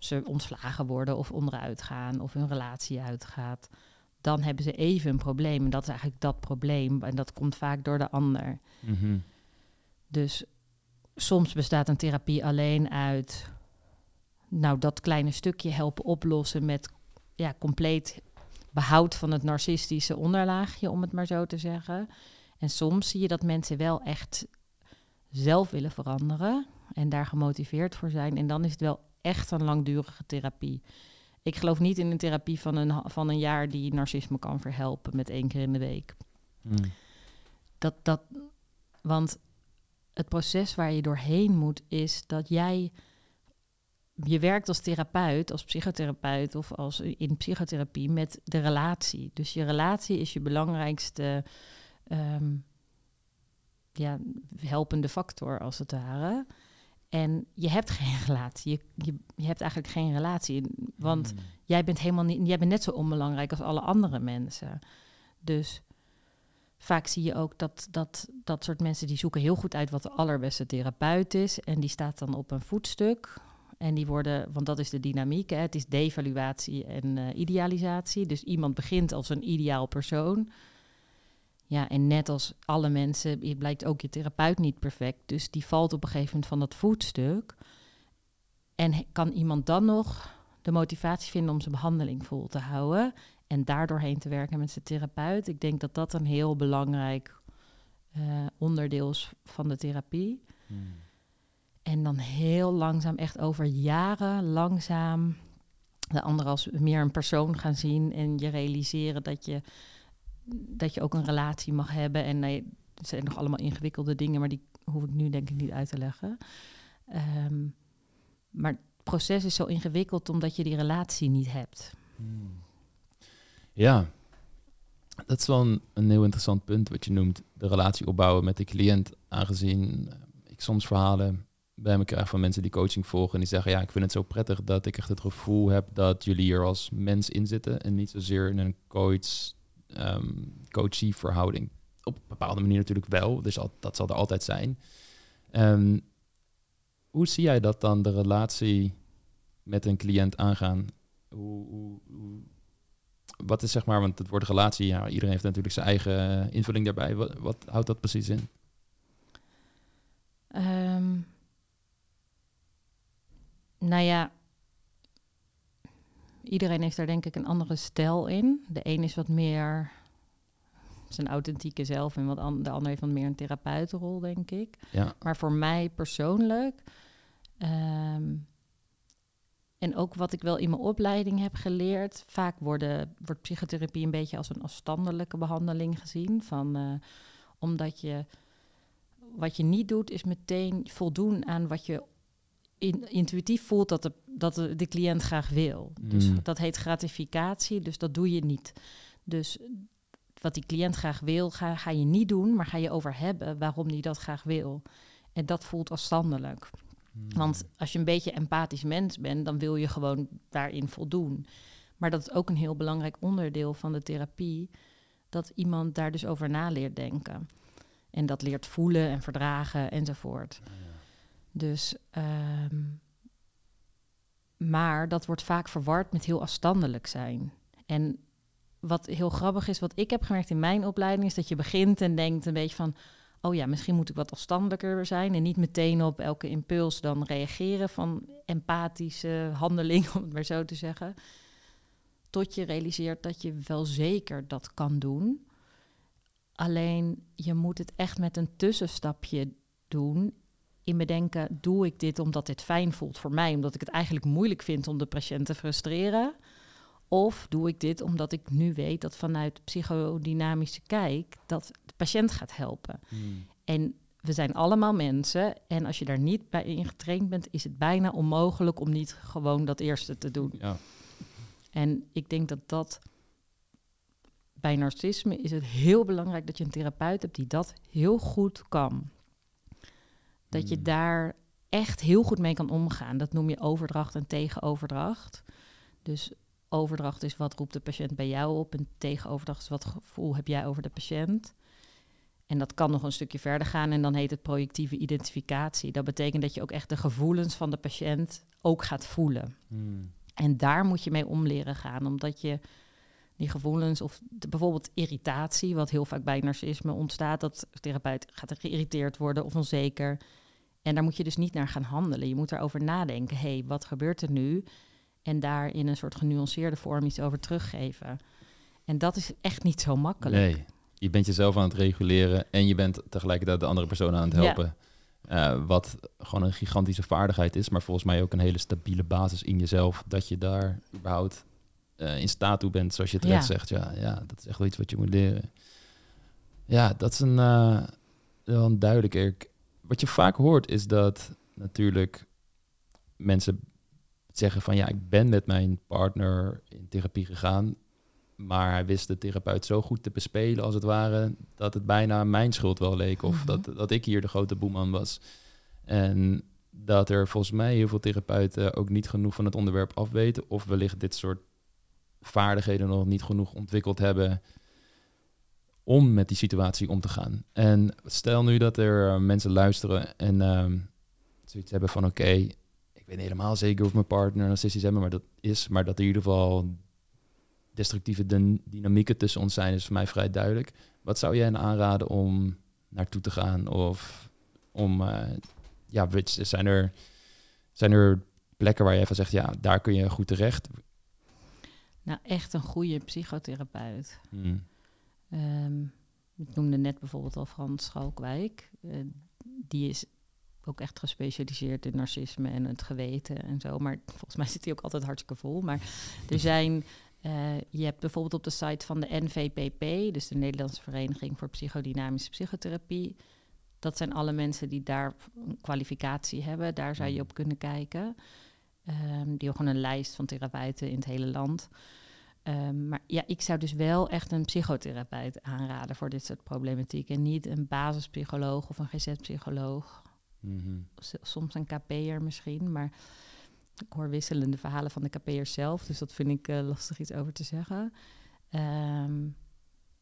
ze ontslagen worden of onderuit gaan of hun relatie uitgaat. Dan hebben ze even een probleem en dat is eigenlijk dat probleem. En dat komt vaak door de ander. Mhm. Dus soms bestaat een therapie alleen uit nou, dat kleine stukje helpen oplossen met ja, compleet behoud van het narcistische onderlaagje, om het maar zo te zeggen. En soms zie je dat mensen wel echt zelf willen veranderen en daar gemotiveerd voor zijn. En dan is het wel echt een langdurige therapie. Ik geloof niet in een therapie van een, van een jaar die narcisme kan verhelpen met één keer in de week. Mm. Dat, dat, want het proces waar je doorheen moet is dat jij. Je werkt als therapeut, als psychotherapeut of als in psychotherapie met de relatie. Dus je relatie is je belangrijkste ehm, ja, helpende factor, als het ware. En je hebt geen (laughs) relatie. Je, je, je hebt eigenlijk geen relatie. Want Mm. jij bent helemaal niet, jij bent net zo onbelangrijk als alle andere mensen. Dus vaak zie je ook dat, dat dat soort mensen die zoeken heel goed uit wat de allerbeste therapeut is. En die staat dan op een voetstuk. En die worden, want dat is de dynamiek, hè, het is devaluatie en eh, idealisatie. Dus iemand begint als een ideaal persoon. Ja, en net als alle mensen je blijkt ook je therapeut niet perfect. Dus die valt op een gegeven moment van dat voetstuk. En kan iemand dan nog de motivatie vinden om zijn behandeling vol te houden en daardoorheen te werken met zijn therapeut? Ik denk dat dat een heel belangrijk eh, onderdeel is van de therapie. Mm. En dan heel langzaam, echt over jaren, langzaam de ander als meer een persoon gaan zien en je realiseren dat je, dat je ook een relatie mag hebben. En nee, het zijn nog allemaal ingewikkelde dingen, maar die hoef ik nu denk ik niet uit te leggen. Ehm, maar het proces is zo ingewikkeld omdat je die relatie niet hebt. Hmm. Ja, dat is wel een, een heel interessant punt wat je noemt. De relatie opbouwen met de cliënt. Aangezien eh, ik soms verhalen bij me krijg van mensen die coaching volgen. En die zeggen, ja, ik vind het zo prettig dat ik echt het gevoel heb dat jullie hier als mens in zitten. En niet zozeer in een coach, ehm coachie verhouding. Op een bepaalde manier natuurlijk wel. Dus al, dat zal er altijd zijn. Ehm, hoe zie jij dat dan, de relatie met een cliënt aangaan? Hoe, hoe, wat is zeg maar, want het woord relatie, ja, iedereen heeft natuurlijk zijn eigen eh, invulling daarbij. Wat, houdt dat precies in? Ehm, nou ja, iedereen heeft daar denk ik een andere stijl in. De een is wat meer zijn authentieke zelf en wat an, de ander heeft wat meer een therapeutenrol, denk ik. Ja. Maar voor mij persoonlijk, ehm, en ook wat ik wel in mijn opleiding heb geleerd, vaak worden, wordt psychotherapie een beetje als een afstandelijke behandeling gezien. Van, eh, omdat je wat je niet doet, is meteen voldoen aan wat je in, intuïtief voelt dat, de, dat de, de cliënt graag wil. Dus Mm. dat heet gratificatie, dus dat doe je niet. Dus wat die cliënt graag wil, ga, ga je niet doen, maar ga je over hebben waarom die dat graag wil. En dat voelt afstandelijk. Want als je een beetje empathisch mens bent, dan wil je gewoon daarin voldoen. Maar dat is ook een heel belangrijk onderdeel van de therapie, dat iemand daar dus over na leert denken. En dat leert voelen en verdragen enzovoort. Dus, ehm, maar dat wordt vaak verward met heel afstandelijk zijn. En wat heel grappig is, wat ik heb gemerkt in mijn opleiding, is dat je begint en denkt een beetje van, oh ja, misschien moet ik wat afstandelijker zijn en niet meteen op elke impuls dan reageren van empathische handeling, (laughs) om het maar zo te zeggen. Tot je realiseert dat je wel zeker dat kan doen. Alleen je moet het echt met een tussenstapje doen. In bedenken, doe ik dit omdat dit fijn voelt voor mij, omdat ik het eigenlijk moeilijk vind om de patiënt te frustreren? Of doe ik dit omdat ik nu weet dat vanuit psychodynamische kijk dat de patiënt gaat helpen? Hmm. En we zijn allemaal mensen. En als je daar niet bij ingetraind bent, is het bijna onmogelijk om niet gewoon dat eerste te doen. Ja. En ik denk dat dat bij narcisme is het heel belangrijk dat je een therapeut hebt die dat heel goed kan. Dat je Mm. daar echt heel goed mee kan omgaan. Dat noem je overdracht en tegenoverdracht. Dus overdracht is wat roept de patiënt bij jou op en tegenoverdracht is wat gevoel heb jij over de patiënt. En dat kan nog een stukje verder gaan en dan heet het projectieve identificatie. Dat betekent dat je ook echt de gevoelens van de patiënt ook gaat voelen. Hmm. En daar moet je mee om leren gaan, omdat je die gevoelens of de- bijvoorbeeld irritatie, wat heel vaak bij narcisme ontstaat, dat de therapeut gaat geïrriteerd worden of onzeker. En daar moet je dus niet naar gaan handelen. Je moet daarover nadenken. Hé, hey, wat gebeurt er nu? En daar in een soort genuanceerde vorm iets over teruggeven. En dat is echt niet zo makkelijk. Nee, je bent jezelf aan het reguleren en je bent tegelijkertijd de andere persoon aan het Ja. helpen. Eh, wat gewoon een gigantische vaardigheid is, maar volgens mij ook een hele stabiele basis in jezelf, dat je daar überhaupt eh, in staat toe bent, zoals je terecht Ja. zegt. Ja, ja, dat is echt wel iets wat je moet leren. Ja, dat is een, eh, wel een duidelijk. Ik- Wat je vaak hoort is dat natuurlijk mensen zeggen van ja, ik ben met mijn partner in therapie gegaan, maar hij wist de therapeut zo goed te bespelen als het ware, dat het bijna mijn schuld wel leek of Mhm. dat, dat ik hier de grote boeman was. En dat er volgens mij heel veel therapeuten ook niet genoeg van het onderwerp afweten of wellicht dit soort vaardigheden nog niet genoeg ontwikkeld hebben om met die situatie om te gaan. En stel nu dat er eh, mensen luisteren en ehm, zoiets hebben van oké, ik weet niet helemaal zeker of mijn partner narcistisch hebben, maar dat is, maar dat er in ieder geval destructieve dyn- dynamieken tussen ons zijn, is voor mij vrij duidelijk. Wat zou jij hen aanraden om naartoe te gaan? Of om, eh, ja, zijn er, zijn er plekken waar jij van zegt, ja, daar kun je goed terecht? Nou, echt een goede psychotherapeut. Hmm. Ehm, ik noemde net bijvoorbeeld al Frans Schalkwijk. Eh, die is ook echt gespecialiseerd in narcisme en het geweten en zo. Maar volgens mij zit hij ook altijd hartstikke vol. Maar er zijn... eh, je hebt bijvoorbeeld op de site van de NVPP, dus de Nederlandse Vereniging voor Psychodynamische Psychotherapie. Dat zijn alle mensen die daar een kwalificatie hebben. Daar zou je op kunnen kijken. Ehm, die hebben gewoon een lijst van therapeuten in het hele land. Ehm, maar ja, ik zou dus wel echt een psychotherapeut aanraden voor dit soort problematiek. En niet een basispsycholoog of een GZ-psycholoog. Mhm. Soms een KP'er misschien, maar ik hoor wisselende verhalen van de KP'ers zelf. Dus dat vind ik eh, lastig iets over te zeggen. Ehm,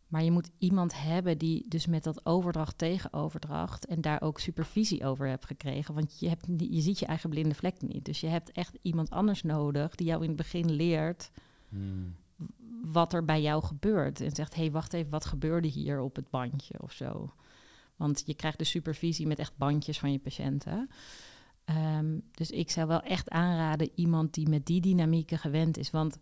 maar je moet iemand hebben die dus met dat overdracht tegen overdracht en daar ook supervisie over hebt gekregen. Want je, hebt, je ziet je eigen blinde vlek niet. Dus je hebt echt iemand anders nodig die jou in het begin leert Hmm. Wat er bij jou gebeurt. En zegt, hé, hey, wacht even, wat gebeurde hier op het bandje of zo? Want je krijgt de supervisie met echt bandjes van je patiënten. Ehm, dus ik zou wel echt aanraden iemand die met die dynamieken gewend is. Want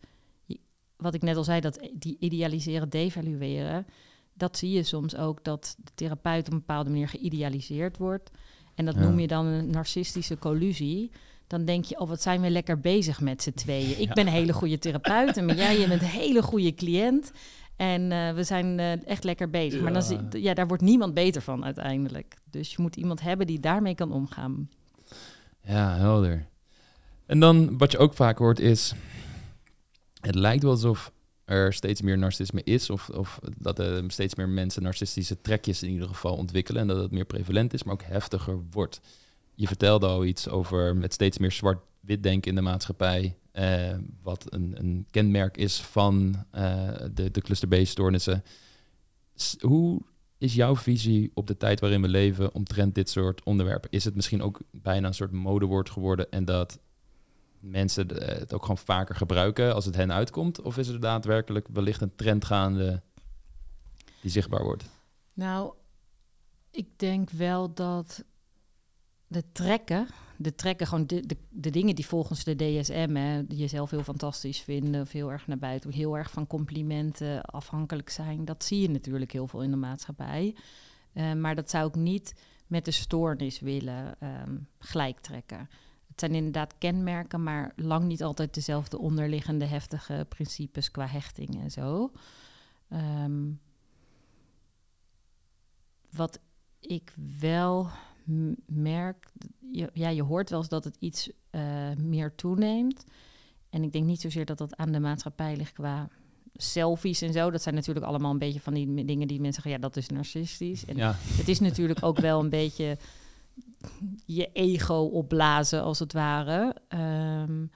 wat ik net al zei, dat die idealiseren, devalueren... dat zie je soms ook, dat de therapeut op een bepaalde manier geïdealiseerd wordt. En dat Ja. noem je dan een narcistische collusie. Dan denk je, oh, wat zijn we lekker bezig met z'n tweeën. Ik Ja. ben een hele goede therapeut en jij je bent een hele goede cliënt. En eh, we zijn eh, echt lekker bezig. Maar dan, zie- ja, daar wordt niemand beter van uiteindelijk. Dus je moet iemand hebben die daarmee kan omgaan. Ja, helder. En dan wat je ook vaak hoort is, het lijkt wel alsof er steeds meer narcisme is, of, of dat er steeds meer mensen narcistische trekjes in ieder geval ontwikkelen en dat het meer prevalent is, maar ook heftiger wordt. Je vertelde al iets over met steeds meer zwart-wit denken in de maatschappij, eh, wat een, een kenmerk is van eh, de, de cluster B-stoornissen. Hoe is jouw visie op de tijd waarin we leven omtrent dit soort onderwerpen? Is het misschien ook bijna een soort modewoord geworden en dat mensen het ook gewoon vaker gebruiken als het hen uitkomt? Of is er daadwerkelijk wellicht een trend gaande die zichtbaar wordt? Nou, ik denk wel dat de trekken, de trekken, gewoon de, de, dingen die volgens de DSM, hè, jezelf heel fantastisch vinden, of heel erg naar buiten, heel erg van complimenten afhankelijk zijn, dat zie je natuurlijk heel veel in de maatschappij. Eh, maar dat zou ik niet met de stoornis willen ehm gelijk trekken. Het zijn inderdaad kenmerken, maar lang niet altijd dezelfde onderliggende heftige principes qua hechting en zo. Ehm, wat ik wel merk, je, ja, je hoort wel eens dat het iets eh, meer toeneemt. En ik denk niet zozeer dat dat aan de maatschappij ligt qua selfies en zo. Dat zijn natuurlijk allemaal een beetje van die dingen die mensen zeggen, ja, dat is narcistisch. En Ja, het is natuurlijk ook wel een beetje je ego opblazen, als het ware. Ehm,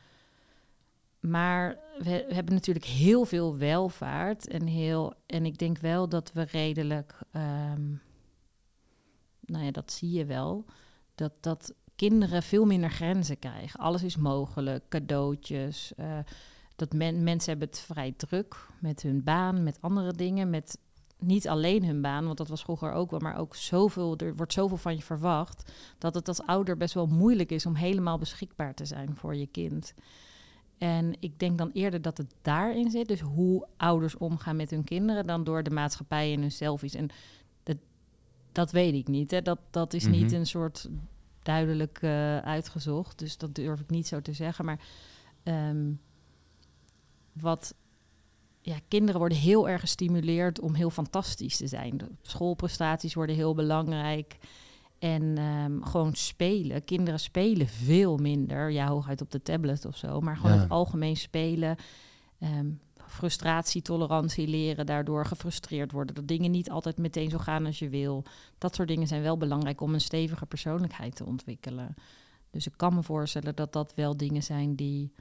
maar we, we hebben natuurlijk heel veel welvaart. En, heel, en ik denk wel dat we redelijk... ehm, nou ja, dat zie je wel. Dat, dat kinderen veel minder grenzen krijgen. Alles is mogelijk. Cadeautjes. eh, dat men, mensen hebben het vrij druk met hun baan, met andere dingen. Met niet alleen hun baan, want dat was vroeger ook wel, maar ook zoveel, er wordt zoveel van je verwacht, dat het als ouder best wel moeilijk is om helemaal beschikbaar te zijn voor je kind. En ik denk dan eerder dat het daarin zit, dus hoe ouders omgaan met hun kinderen, dan door de maatschappij en hun selfies. En dat, weet ik niet, hè. Dat, dat is niet Mhm. een soort duidelijk eh, uitgezocht, dus dat durf ik niet zo te zeggen. Maar ehm, wat ja, kinderen worden heel erg gestimuleerd om heel fantastisch te zijn. De schoolprestaties worden heel belangrijk. En ehm, gewoon spelen. Kinderen spelen veel minder. Ja, hooguit op de tablet of zo. Maar gewoon Ja. het algemeen spelen. ehm frustratie, tolerantie leren. Daardoor gefrustreerd worden. Dat dingen niet altijd meteen zo gaan als je wil. Dat soort dingen zijn wel belangrijk om een stevige persoonlijkheid te ontwikkelen. Dus ik kan me voorstellen dat dat wel dingen zijn die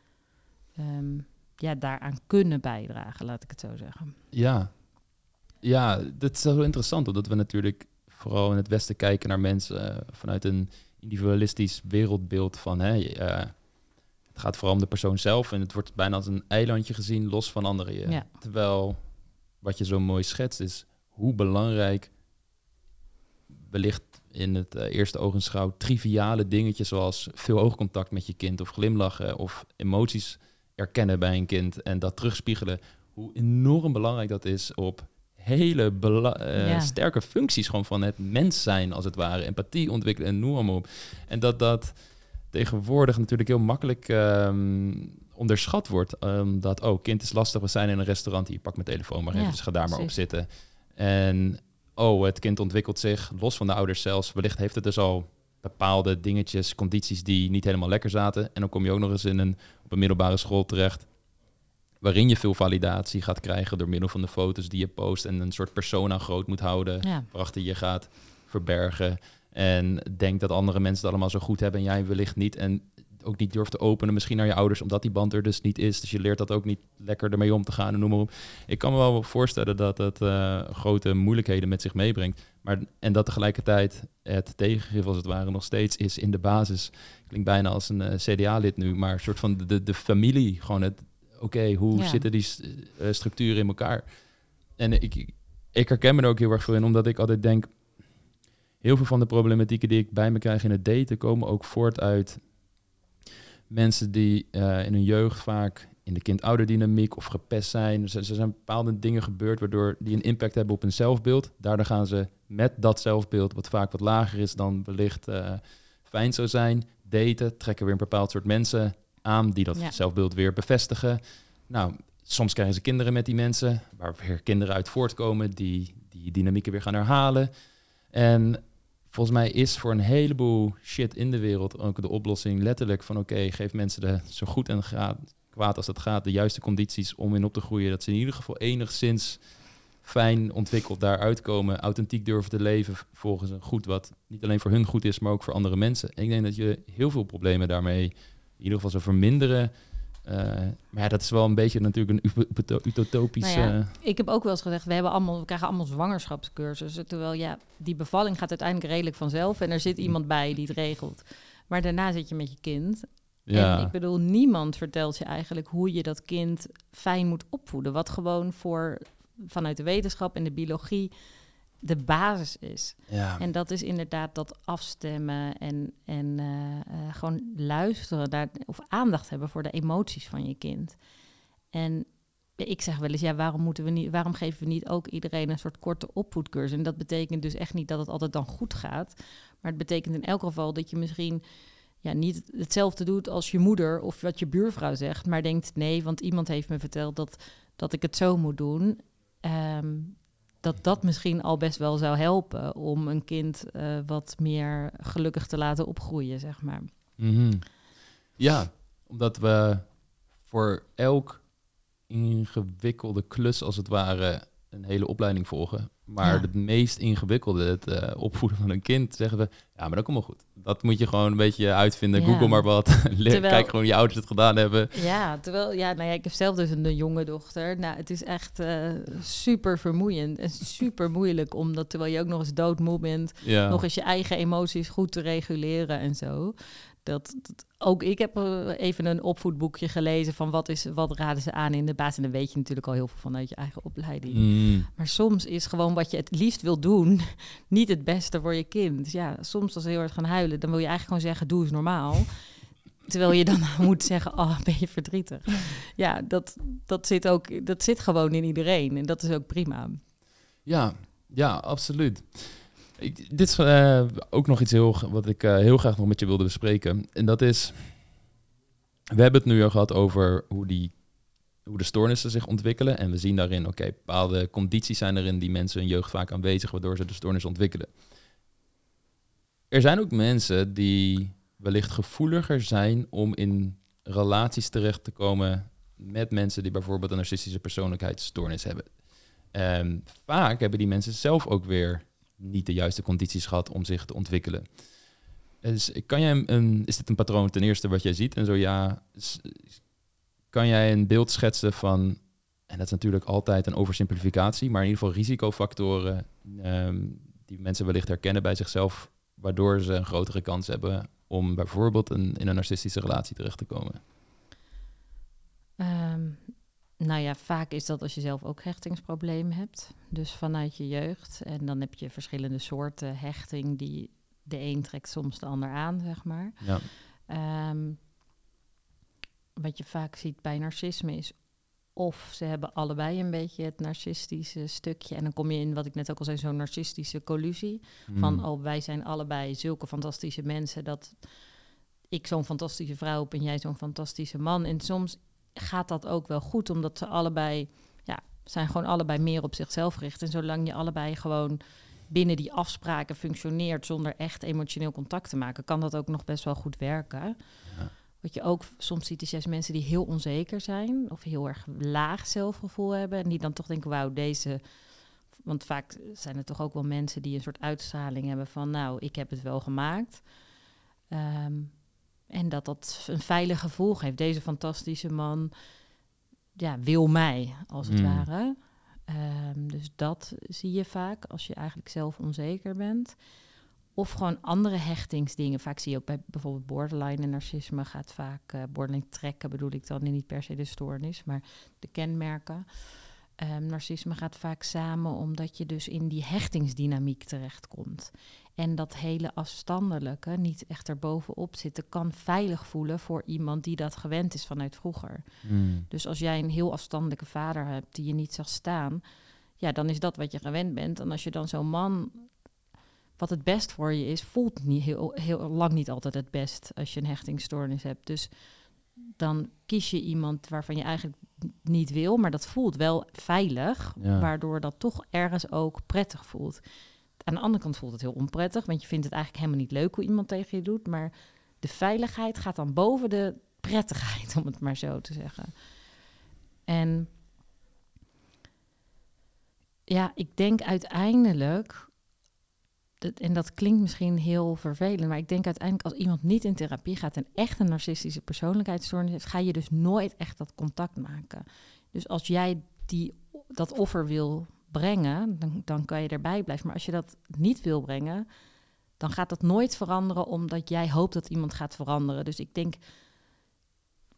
ehm, ja, daaraan kunnen bijdragen, laat ik het zo zeggen. ja. Ja, dat is wel interessant, omdat we natuurlijk vooral in het Westen kijken naar mensen eh, vanuit een individualistisch wereldbeeld van hè, eh, het gaat vooral om de persoon zelf en het wordt bijna als een eilandje gezien, los van anderen. Ja. Terwijl wat je zo mooi schetst is hoe belangrijk wellicht in het eh, eerste ogenschouw triviale dingetjes zoals veel oogcontact met je kind of glimlachen of emoties erkennen bij een kind en dat terugspiegelen, hoe enorm belangrijk dat is op hele eh, Ja. sterke functies gewoon van het mens zijn als het ware, empathie ontwikkelen en noem maar op. En dat dat tegenwoordig natuurlijk heel makkelijk ehm, onderschat wordt. Omdat, oh, kind is lastig, we zijn in een restaurant, hier, pak mijn telefoon maar Ja, even, dus ga daar maar op zitten. En, oh, het kind ontwikkelt zich, los van de ouders zelfs. Wellicht heeft het dus al bepaalde dingetjes, condities die niet helemaal lekker zaten. En dan kom je ook nog eens in een, op een middelbare school terecht, waarin je veel validatie gaat krijgen door middel van de foto's die je post en een soort persona groot moet houden Ja, waarachter je gaat verbergen. En denkt dat andere mensen het allemaal zo goed hebben en jij wellicht niet. En ook niet durft te openen, misschien naar je ouders, omdat die band er dus niet is. Dus je leert dat ook niet lekker ermee om te gaan en noem maar op. Ik kan me wel voorstellen dat het eh, grote moeilijkheden met zich meebrengt. Maar, en dat tegelijkertijd het tegengif als het ware nog steeds is in de basis. Klinkt bijna als een eh, CDA-lid nu, maar een soort van de, de, familie. Gewoon het, oké, hoe Ja. zitten die eh, structuren in elkaar? En ik, ik, ik herken me er ook heel erg veel in, omdat ik altijd denk... Heel veel van de problematieken die ik bij me krijg in het daten... komen ook voort uit mensen die eh, in hun jeugd vaak in de kind-ouderdynamiek of gepest zijn. Er zijn bepaalde dingen gebeurd waardoor die een impact hebben op hun zelfbeeld. Daardoor gaan ze met dat zelfbeeld, wat vaak wat lager is dan wellicht uh, fijn zou zijn, daten, trekken weer een bepaald soort mensen aan die dat zelfbeeld weer bevestigen. Nou, soms krijgen ze kinderen met die mensen, waar weer kinderen uit voortkomen die die dynamieken weer gaan herhalen. En volgens mij is voor een heleboel shit in de wereld ook de oplossing letterlijk van oké, geef mensen de zo goed en kwaad als dat gaat de juiste condities om in op te groeien. Dat ze in ieder geval enigszins fijn ontwikkeld daaruit komen, authentiek durven te leven volgens een goed wat niet alleen voor hun goed is, maar ook voor andere mensen. ik denk dat je heel veel problemen daarmee in ieder geval zou verminderen. Uh, maar ja, dat is wel een beetje natuurlijk een utopisch. Nou ja, ik heb ook wel eens gezegd, we, hebben allemaal, we krijgen allemaal zwangerschapscursussen. Terwijl ja, die bevalling gaat uiteindelijk redelijk vanzelf. En er zit iemand bij die het regelt. Maar daarna zit je met je kind. Ja. En ik bedoel, niemand vertelt je eigenlijk hoe je dat kind fijn moet opvoeden. Wat gewoon voor vanuit de wetenschap en de biologie de basis is. Ja. En dat is inderdaad dat afstemmen en, en uh, uh, gewoon luisteren daar, of aandacht hebben voor de emoties van je kind. En ik zeg wel eens, ja, waarom, moeten we niet, waarom geven we niet ook iedereen een soort korte opvoedcursus? En dat betekent dus echt niet dat het altijd dan goed gaat. Maar het betekent in elk geval dat je misschien ja, niet hetzelfde doet als je moeder of wat je buurvrouw zegt, maar denkt nee, want iemand heeft me verteld dat, dat ik het zo moet doen. Um, dat dat misschien al best wel zou helpen om een kind uh, wat meer gelukkig te laten opgroeien, zeg maar. Mm Ja, omdat we voor elk ingewikkelde klus als het ware een hele opleiding volgen. Maar het meest ingewikkelde, het uh, opvoeden van een kind, zeggen we, ja, maar dat komt wel goed. Dat moet je gewoon een beetje uitvinden. Google maar wat. (laughs) terwijl, Kijk gewoon je ouders het gedaan hebben. Ja, terwijl, ja, nou ja, ik heb zelf dus een, jonge dochter. Nou, het is echt uh, super vermoeiend en super moeilijk, omdat terwijl je ook nog eens doodmoe bent, nog eens je eigen emoties goed te reguleren en zo. Dat, ook ik heb eh, even een opvoedboekje gelezen van wat, is, wat raden ze aan in de basis. En dan weet je natuurlijk al heel veel vanuit je eigen opleiding. Mm. Maar soms is gewoon wat je het liefst wil doen (laughs) niet het beste voor je kind. Dus ja, soms als ze heel erg gaan huilen, dan wil je eigenlijk gewoon zeggen, doe eens normaal. (laughs) Terwijl je dan (laughs) moet zeggen, oh, ben je verdrietig. Ja, dat, dat, zit ook, dat zit gewoon in iedereen. En dat is ook prima. Ja, ja, absoluut. Dit is uh, ook nog iets heel, wat ik uh, heel graag nog met je wilde bespreken. En dat is, we hebben het nu al gehad over hoe, die, hoe de stoornissen zich ontwikkelen. En we zien daarin, oké, bepaalde condities zijn erin die mensen hun jeugd vaak aanwezig, waardoor ze de stoornis ontwikkelen. Er zijn ook mensen die wellicht gevoeliger zijn om in relaties terecht te komen met mensen die bijvoorbeeld een narcistische persoonlijkheidsstoornis hebben. En vaak hebben die mensen zelf ook weer niet de juiste condities gehad om zich te ontwikkelen. Dus kan jij een, is dit een patroon ten eerste wat jij ziet? En zo ja, kan jij een beeld schetsen van, en dat is natuurlijk altijd een oversimplificatie, maar in ieder geval risicofactoren um, die mensen wellicht herkennen bij zichzelf, waardoor ze een grotere kans hebben om bijvoorbeeld een, in een narcistische relatie terecht te komen? Um, nou ja, vaak is dat als je zelf ook hechtingsproblemen hebt. Dus vanuit je jeugd. En dan heb je verschillende soorten hechting die de een trekt soms de ander aan, zeg maar. Ja. Um, wat je vaak ziet bij narcisme is of ze hebben allebei een beetje het narcistische stukje. En dan kom je in, wat ik net ook al zei, zo'n narcistische collusie. Van, hmm. oh, wij zijn allebei zulke fantastische mensen dat ik zo'n fantastische vrouw heb en jij zo'n fantastische man. En soms gaat dat ook wel goed, omdat ze allebei, ja, zijn gewoon allebei meer op zichzelf gericht. En zolang je allebei gewoon binnen die afspraken functioneert zonder echt emotioneel contact te maken, kan dat ook nog best wel goed werken. Ja. Wat je ook soms ziet, is juist mensen die heel onzeker zijn of heel erg laag zelfgevoel hebben. En die dan toch denken, wauw, deze. Want vaak zijn er toch ook wel mensen die een soort uitstraling hebben van, nou, ik heb het wel gemaakt. Um, en dat dat een veilig gevoel geeft. Deze fantastische man ja, wil mij, als het mm. ware. Um, dus dat zie je vaak als je eigenlijk zelf onzeker bent. Of gewoon andere hechtingsdingen. Vaak zie je ook bij bijvoorbeeld borderline en narcisme gaat vaak uh, borderline trekken, bedoel ik dan niet per se de stoornis, maar de kenmerken. Um, narcisme gaat vaak samen omdat je dus in die hechtingsdynamiek terechtkomt. En dat hele afstandelijke, niet echt erbovenop zitten, kan veilig voelen voor iemand die dat gewend is vanuit vroeger. Hmm. Dus als jij een heel afstandelijke vader hebt die je niet zag staan, ja, dan is dat wat je gewend bent. En als je dan zo'n man, wat het best voor je is, voelt niet heel, heel lang niet altijd het best als je een hechtingstoornis hebt. Dus dan kies je iemand waarvan je eigenlijk niet wil, maar dat voelt wel veilig, Ja. waardoor dat toch ergens ook prettig voelt. Aan de andere kant voelt het heel onprettig, want je vindt het eigenlijk helemaal niet leuk hoe iemand tegen je doet, maar de veiligheid gaat dan boven de prettigheid, (laughs) om het maar zo te zeggen. En ja, ik denk uiteindelijk, dat, en dat klinkt misschien heel vervelend, maar ik denk uiteindelijk als iemand niet in therapie gaat en echt een narcistische persoonlijkheidsstoornis heeft, ga je dus nooit echt dat contact maken. Dus als jij die, dat offer wil brengen, dan, dan kan je erbij blijven. Maar als je dat niet wil brengen, dan gaat dat nooit veranderen omdat jij hoopt dat iemand gaat veranderen. Dus ik denk,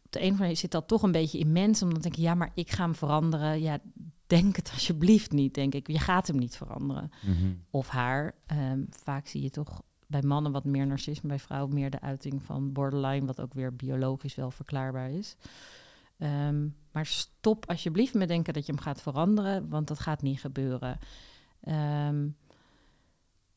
op de een of andere manier zit dat toch een beetje in mensen, omdat denk ik, ja, maar ik ga hem veranderen. Ja, denk het alsjeblieft niet, denk ik. Je gaat hem niet veranderen. Mhm. Of haar. Ehm, vaak zie je toch bij mannen wat meer narcisme, bij vrouwen meer de uiting van borderline, wat ook weer biologisch wel verklaarbaar is. Ehm, maar stop alsjeblieft met denken dat je hem gaat veranderen, want dat gaat niet gebeuren. Ehm,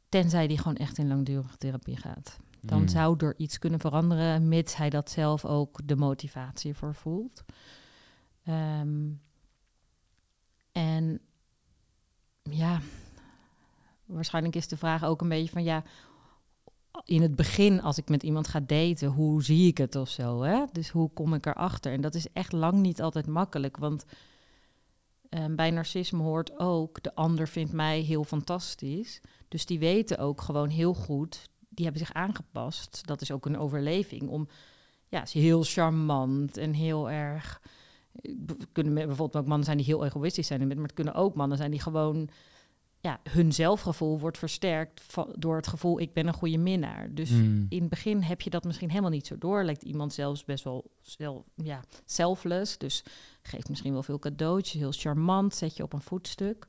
tenzij die gewoon echt in langdurige therapie gaat. Dan Hmm. zou er iets kunnen veranderen, mits hij dat zelf ook de motivatie voor voelt. Ehm, en ja, waarschijnlijk is de vraag ook een beetje van ja, in het begin als ik met iemand ga daten, hoe zie ik het of zo? Hè? Dus hoe kom ik erachter? En dat is echt lang niet altijd makkelijk, want ehm, bij narcisme hoort ook de ander vindt mij heel fantastisch. Dus die weten ook gewoon heel goed, die hebben zich aangepast. Dat is ook een overleving om, ja, is heel charmant en heel erg. Het kunnen bijvoorbeeld ook mannen zijn die heel egoïstisch zijn, maar het kunnen ook mannen zijn die gewoon ja, hun zelfgevoel wordt versterkt door het gevoel ik ben een goede minnaar. Dus Hmm. in het begin heb je dat misschien helemaal niet zo door. Lijkt iemand zelfs best wel zelf, ja, selfless. Dus geeft misschien wel veel cadeautjes, heel charmant, zet je op een voetstuk.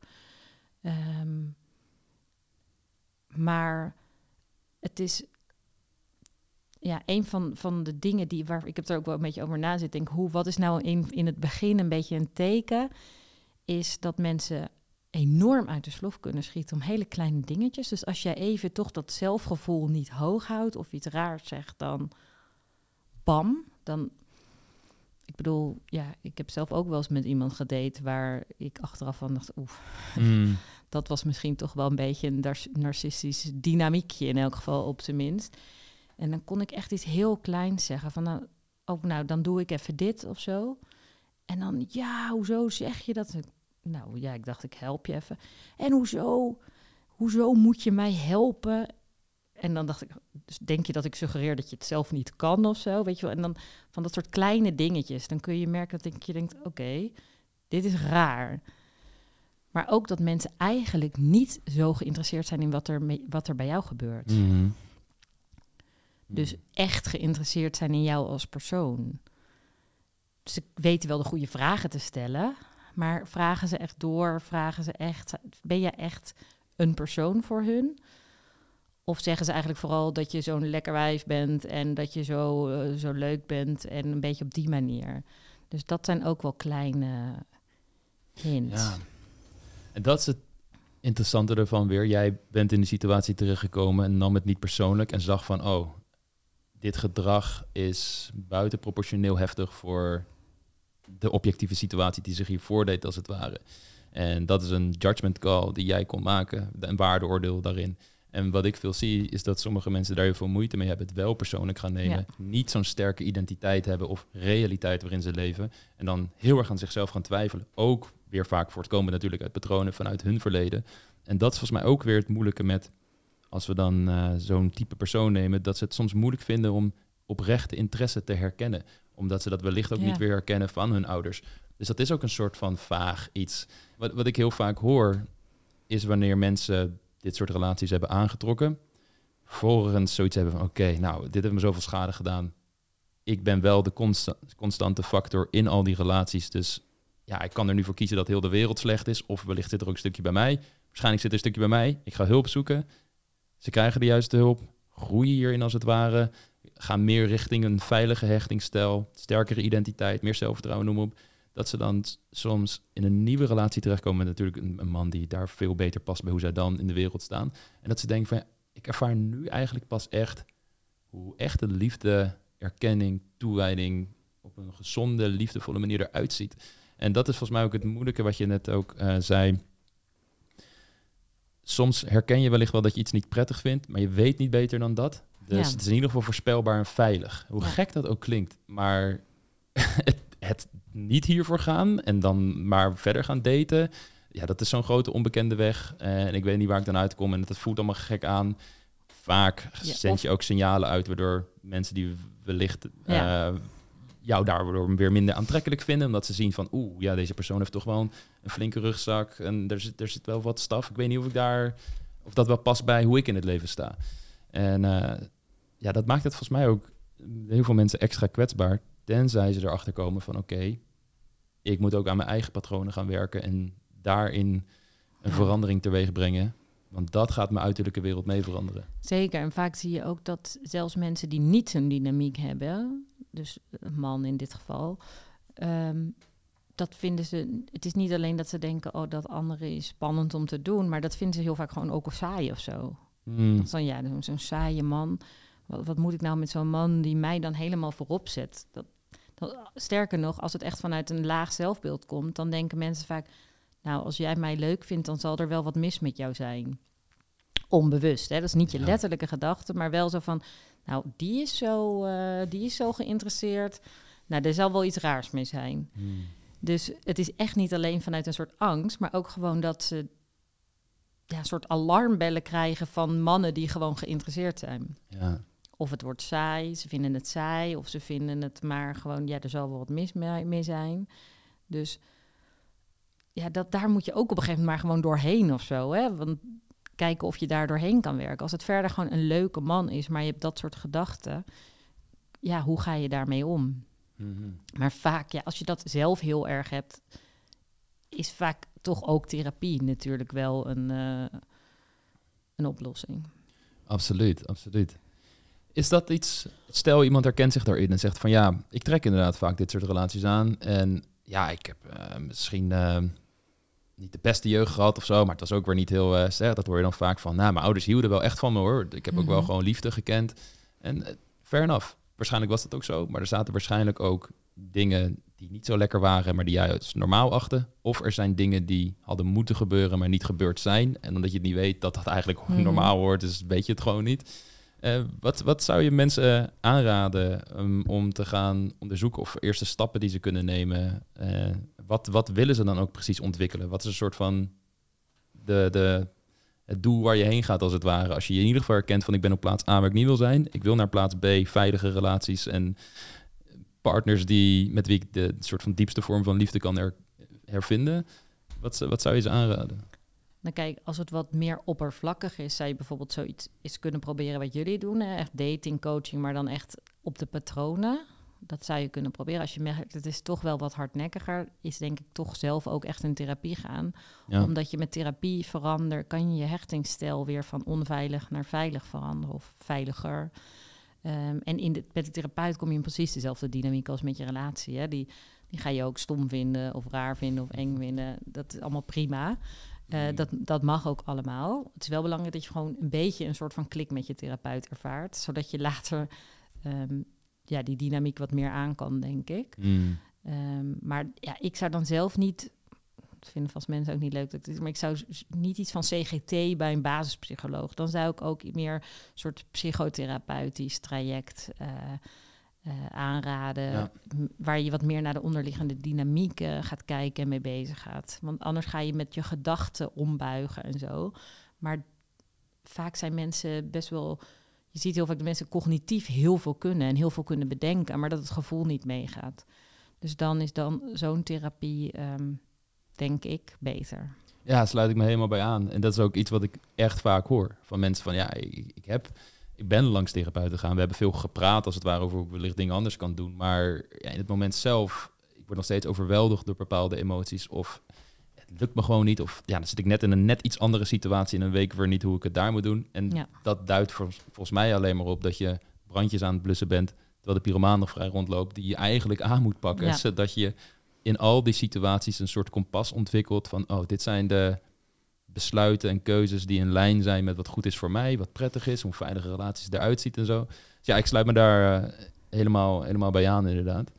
Ehm, maar het is ja, een van, van de dingen die waar ik heb er ook wel een beetje over na zit. Denk, hoe, wat is nou in, in het begin een beetje een teken? Is dat mensen enorm uit de slof kunnen schieten om hele kleine dingetjes. Dus als jij even toch dat zelfgevoel niet hoog houdt of iets raars zegt, dan bam, dan. Ik bedoel, ja, ik heb zelf ook wel eens met iemand gedate waar ik achteraf van dacht, oeh, Hmm. (laughs) dat was misschien toch wel een beetje een nar- narcistisch dynamiekje in elk geval op zijn minst. En dan kon ik echt iets heel kleins zeggen van nou, ook nou, dan doe ik even dit of zo. En dan, ja, hoezo zeg je dat? Nou ja, ik dacht, ik help je even. En hoezo, hoezo moet je mij helpen? En dan dacht ik, dus denk je dat ik suggereer dat je het zelf niet kan of zo, weet je wel? En dan van dat soort kleine dingetjes, dan kun je merken dat je denkt, oké, dit is raar. Maar ook dat mensen eigenlijk niet zo geïnteresseerd zijn in wat er, mee- wat er bij jou gebeurt. Mhm. Dus echt geïnteresseerd zijn in jou als persoon. Ze weten wel de goede vragen te stellen, maar vragen ze echt door? Vragen ze echt, ben je echt een persoon voor hun? Of zeggen ze eigenlijk vooral dat je zo'n lekker wijf bent en dat je zo, eh, zo leuk bent en een beetje op die manier. Dus dat zijn ook wel kleine hints. Ja. En dat is het interessante ervan weer. Jij bent in de situatie terechtgekomen en nam het niet persoonlijk en zag van, oh, dit gedrag is buitenproportioneel heftig voor de objectieve situatie die zich hier voordeed, als het ware. En dat is een judgment call die jij kon maken, een waardeoordeel daarin. En wat ik veel zie, is dat sommige mensen daar heel veel moeite mee hebben, het wel persoonlijk gaan nemen, Ja. niet zo'n sterke identiteit hebben of realiteit waarin ze leven, en dan heel erg aan zichzelf gaan twijfelen. Ook weer vaak voortkomen natuurlijk uit patronen vanuit hun verleden. En dat is volgens mij ook weer het moeilijke met, als we dan eh, zo'n type persoon nemen, dat ze het soms moeilijk vinden om oprechte interesse te herkennen. Omdat ze dat wellicht ook Ja. niet weer herkennen van hun ouders. Dus dat is ook een soort van vaag iets. Wat, wat ik heel vaak hoor, is wanneer mensen dit soort relaties hebben aangetrokken, vervolgens zoiets hebben van, oké, nou, dit heeft me zoveel schade gedaan. Ik ben wel de consta- constante factor in al die relaties, dus ja, ik kan er nu voor kiezen dat heel de wereld slecht is. Of wellicht zit er ook een stukje bij mij. Waarschijnlijk zit er een stukje bij mij. Ik ga hulp zoeken. Ze krijgen de juiste hulp. Groeien hierin als het ware. Gaan meer richting een veilige hechtingsstijl. Sterkere identiteit. Meer zelfvertrouwen, noem op. Dat ze dan soms in een nieuwe relatie terechtkomen met natuurlijk een, man die daar veel beter past bij hoe zij dan in de wereld staan. En dat ze denken van, ik ervaar nu eigenlijk pas echt hoe echte liefde, erkenning, toewijding op een gezonde, liefdevolle manier eruit ziet. En dat is volgens mij ook het moeilijke wat je net ook uh, zei. Soms herken je wellicht wel dat je iets niet prettig vindt, maar je weet niet beter dan dat. Dus Ja. het is in ieder geval voorspelbaar en veilig. Hoe Ja. gek dat ook klinkt. Maar (laughs) het, het niet hiervoor gaan en dan maar verder gaan daten. Ja, dat is zo'n grote onbekende weg. Eh, en ik weet niet waar ik dan uitkom. En het voelt allemaal gek aan. Vaak Ja, zend je ook signalen uit waardoor mensen die wellicht eh, jou daardoor weer minder aantrekkelijk vinden. Omdat ze zien van, oeh, ja, deze persoon heeft toch wel een, een flinke rugzak. En er zit, er zit wel wat staf. Ik weet niet of ik daar, of dat wel past bij hoe ik in het leven sta. En eh, ja, dat maakt het volgens mij ook heel veel mensen extra kwetsbaar. Tenzij ze erachter komen van, oké, ik moet ook aan mijn eigen patronen gaan werken. En daarin een verandering teweeg brengen. Want dat gaat mijn uiterlijke wereld mee veranderen. Zeker, en vaak zie je ook dat zelfs mensen die niet een dynamiek hebben, dus een man in dit geval, ehm, dat vinden ze. Het is niet alleen dat ze denken, oh, dat andere is spannend om te doen, maar dat vinden ze heel vaak gewoon ook saai of zo. Hmm. Dan ja, zo'n- zo'n saaie man. Wat, wat moet ik nou met zo'n man die mij dan helemaal voorop zet? Dat, dat, sterker nog, als het echt vanuit een laag zelfbeeld komt, dan denken mensen vaak, nou, als jij mij leuk vindt, dan zal er wel wat mis met jou zijn. Onbewust, hè? dat is niet je letterlijke gedachte, maar wel zo van, nou, die is zo, eh, die is zo geïnteresseerd. Nou, er zal wel iets raars mee zijn. Hmm. Dus het is echt niet alleen vanuit een soort angst, maar ook gewoon dat ze ja, een soort alarmbellen krijgen van mannen die gewoon geïnteresseerd zijn. Ja. Of het wordt saai, ze vinden het saai, of ze vinden het maar gewoon, ja, er zal wel wat mis mee zijn. Dus ja, dat, daar moet je ook op een gegeven moment maar gewoon doorheen of zo. Hè? Want kijken of je daar doorheen kan werken. Als het verder gewoon een leuke man is, maar je hebt dat soort gedachten, ja, hoe ga je daarmee om? Mhm. Maar vaak, ja, als je dat zelf heel erg hebt, is vaak toch ook therapie natuurlijk wel een, eh, een oplossing. Absoluut, absoluut. Is dat iets, stel iemand herkent zich daarin en zegt van ja, ik trek inderdaad vaak dit soort relaties aan. En ja, ik heb eh, misschien eh, niet de beste jeugd gehad of zo, maar het was ook weer niet heel sterk. Dat hoor je dan vaak van, nou, mijn ouders hielden wel echt van me hoor. Ik heb ook wel Mhm. gewoon liefde gekend. En eh, fair enough. Waarschijnlijk was dat ook zo, maar er zaten waarschijnlijk ook dingen die niet zo lekker waren, maar die jij als normaal achtte. Of er zijn dingen die hadden moeten gebeuren, maar niet gebeurd zijn. En omdat je het niet weet dat dat eigenlijk Mhm. normaal wordt, dus weet je het gewoon niet. Eh, wat, wat zou je mensen aanraden um, om te gaan onderzoeken of eerste stappen die ze kunnen nemen? Eh, wat, wat willen ze dan ook precies ontwikkelen? Wat is een soort van de, de, het doel waar je heen gaat als het ware? Als je je in ieder geval herkent van ik ben op plaats A waar ik niet wil zijn. Ik wil naar plaats B, veilige relaties en partners die, met wie ik de soort van diepste vorm van liefde kan her- hervinden. Wat, wat zou je ze aanraden? Dan kijk, als het wat meer oppervlakkig is, zou je bijvoorbeeld zoiets eens kunnen proberen wat jullie doen. Hè? Echt dating, coaching, maar dan echt op de patronen. Dat zou je kunnen proberen. Als je merkt, het is toch wel wat hardnekkiger, is denk ik toch zelf ook echt in therapie gaan. Ja. Omdat je met therapie verandert, kan je je hechtingsstijl weer van onveilig naar veilig veranderen of veiliger. Ehm, en in de, met de therapeut kom je in precies dezelfde dynamiek als met je relatie. Hè? Die, die ga je ook stom vinden of raar vinden of eng vinden. Dat is allemaal prima. Eh, Mhm. dat, dat mag ook allemaal. Het is wel belangrijk dat je gewoon een beetje een soort van klik met je therapeut ervaart. Zodat je (laughs) later ehm, ja, die dynamiek wat meer aan kan, denk ik. Mm. Ehm, maar ja, ik zou dan zelf niet. Dat vinden vast mensen ook niet leuk. Dat ik dit- maar ik zou niet iets van CGT bij een basispsycholoog. Dan zou ik ook meer een soort psychotherapeutisch traject eh, eh, aanraden. Ja. Waar je wat meer naar de onderliggende dynamiek gaat kijken en mee bezig gaat. Want anders ga je met je gedachten ombuigen en zo. Maar vaak zijn mensen best wel. Je ziet heel vaak dat mensen cognitief heel veel kunnen en heel veel kunnen bedenken, maar dat het gevoel niet meegaat. Dus dan is dan zo'n therapie, ehm, denk ik, beter. Ja, sluit ik me helemaal bij aan. En dat is ook iets wat ik echt vaak hoor van mensen van ja, ik, ik heb, ik ben langs therapeuten gegaan. We hebben veel gepraat als het ware over hoe ik wellicht dingen anders kan doen. Maar ja, in het moment zelf, ik word nog steeds overweldigd door bepaalde emoties. Of het lukt me gewoon niet. Of ja, dan zit ik net in een net iets andere situatie in een week weer niet hoe ik het daar moet doen. En Ja. dat duidt vol- volgens mij alleen maar op dat je brandjes aan het blussen bent. Terwijl de pyromaan nog vrij rondloopt. Die je eigenlijk aan moet pakken. Ja. Zodat je in al die situaties een soort kompas ontwikkelt van... oh, dit zijn de besluiten en keuzes die in lijn zijn met wat goed is voor mij, wat prettig is, hoe veilige relaties eruit ziet en zo. Dus ja, ik sluit me daar eh, helemaal, helemaal bij aan, inderdaad.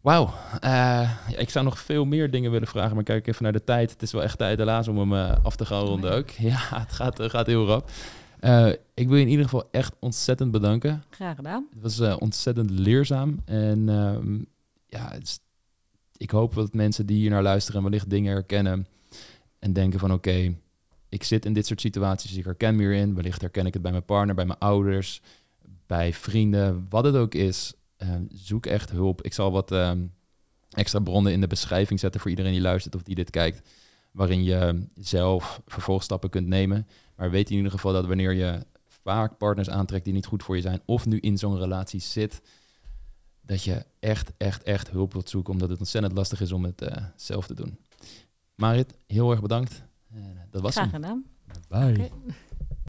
Wauw, Eh, ik zou nog veel meer dingen willen vragen, maar kijk even naar de tijd. Het is wel echt tijd helaas om hem eh, af te gaan ronden ja. ook. (laughs) Ja, het gaat, gaat heel rap. Ik wil je in ieder geval echt ontzettend bedanken. Graag gedaan. Het was ontzettend leerzaam. En ehm, ja, is- ik hoop dat mensen die hier naar luisteren wellicht dingen herkennen. En denken van oké, ik zit in dit soort situaties, ik herken me hierin. Wellicht herken ik het bij mijn partner, bij mijn ouders, bij vrienden, wat het ook is. Ehm, zoek echt hulp. Ik zal wat ehm, extra bronnen in de beschrijving zetten voor iedereen die luistert of die dit kijkt. Waarin je zelf vervolgstappen kunt nemen. Maar weet in ieder geval dat wanneer je vaak partners aantrekt die niet goed voor je zijn, of nu in zo'n relatie zit, dat je echt, echt, echt hulp wilt zoeken, omdat het ontzettend lastig is om het eh, zelf te doen. Marit, heel erg bedankt. Eh, dat was Graag hem. gedaan. Bye.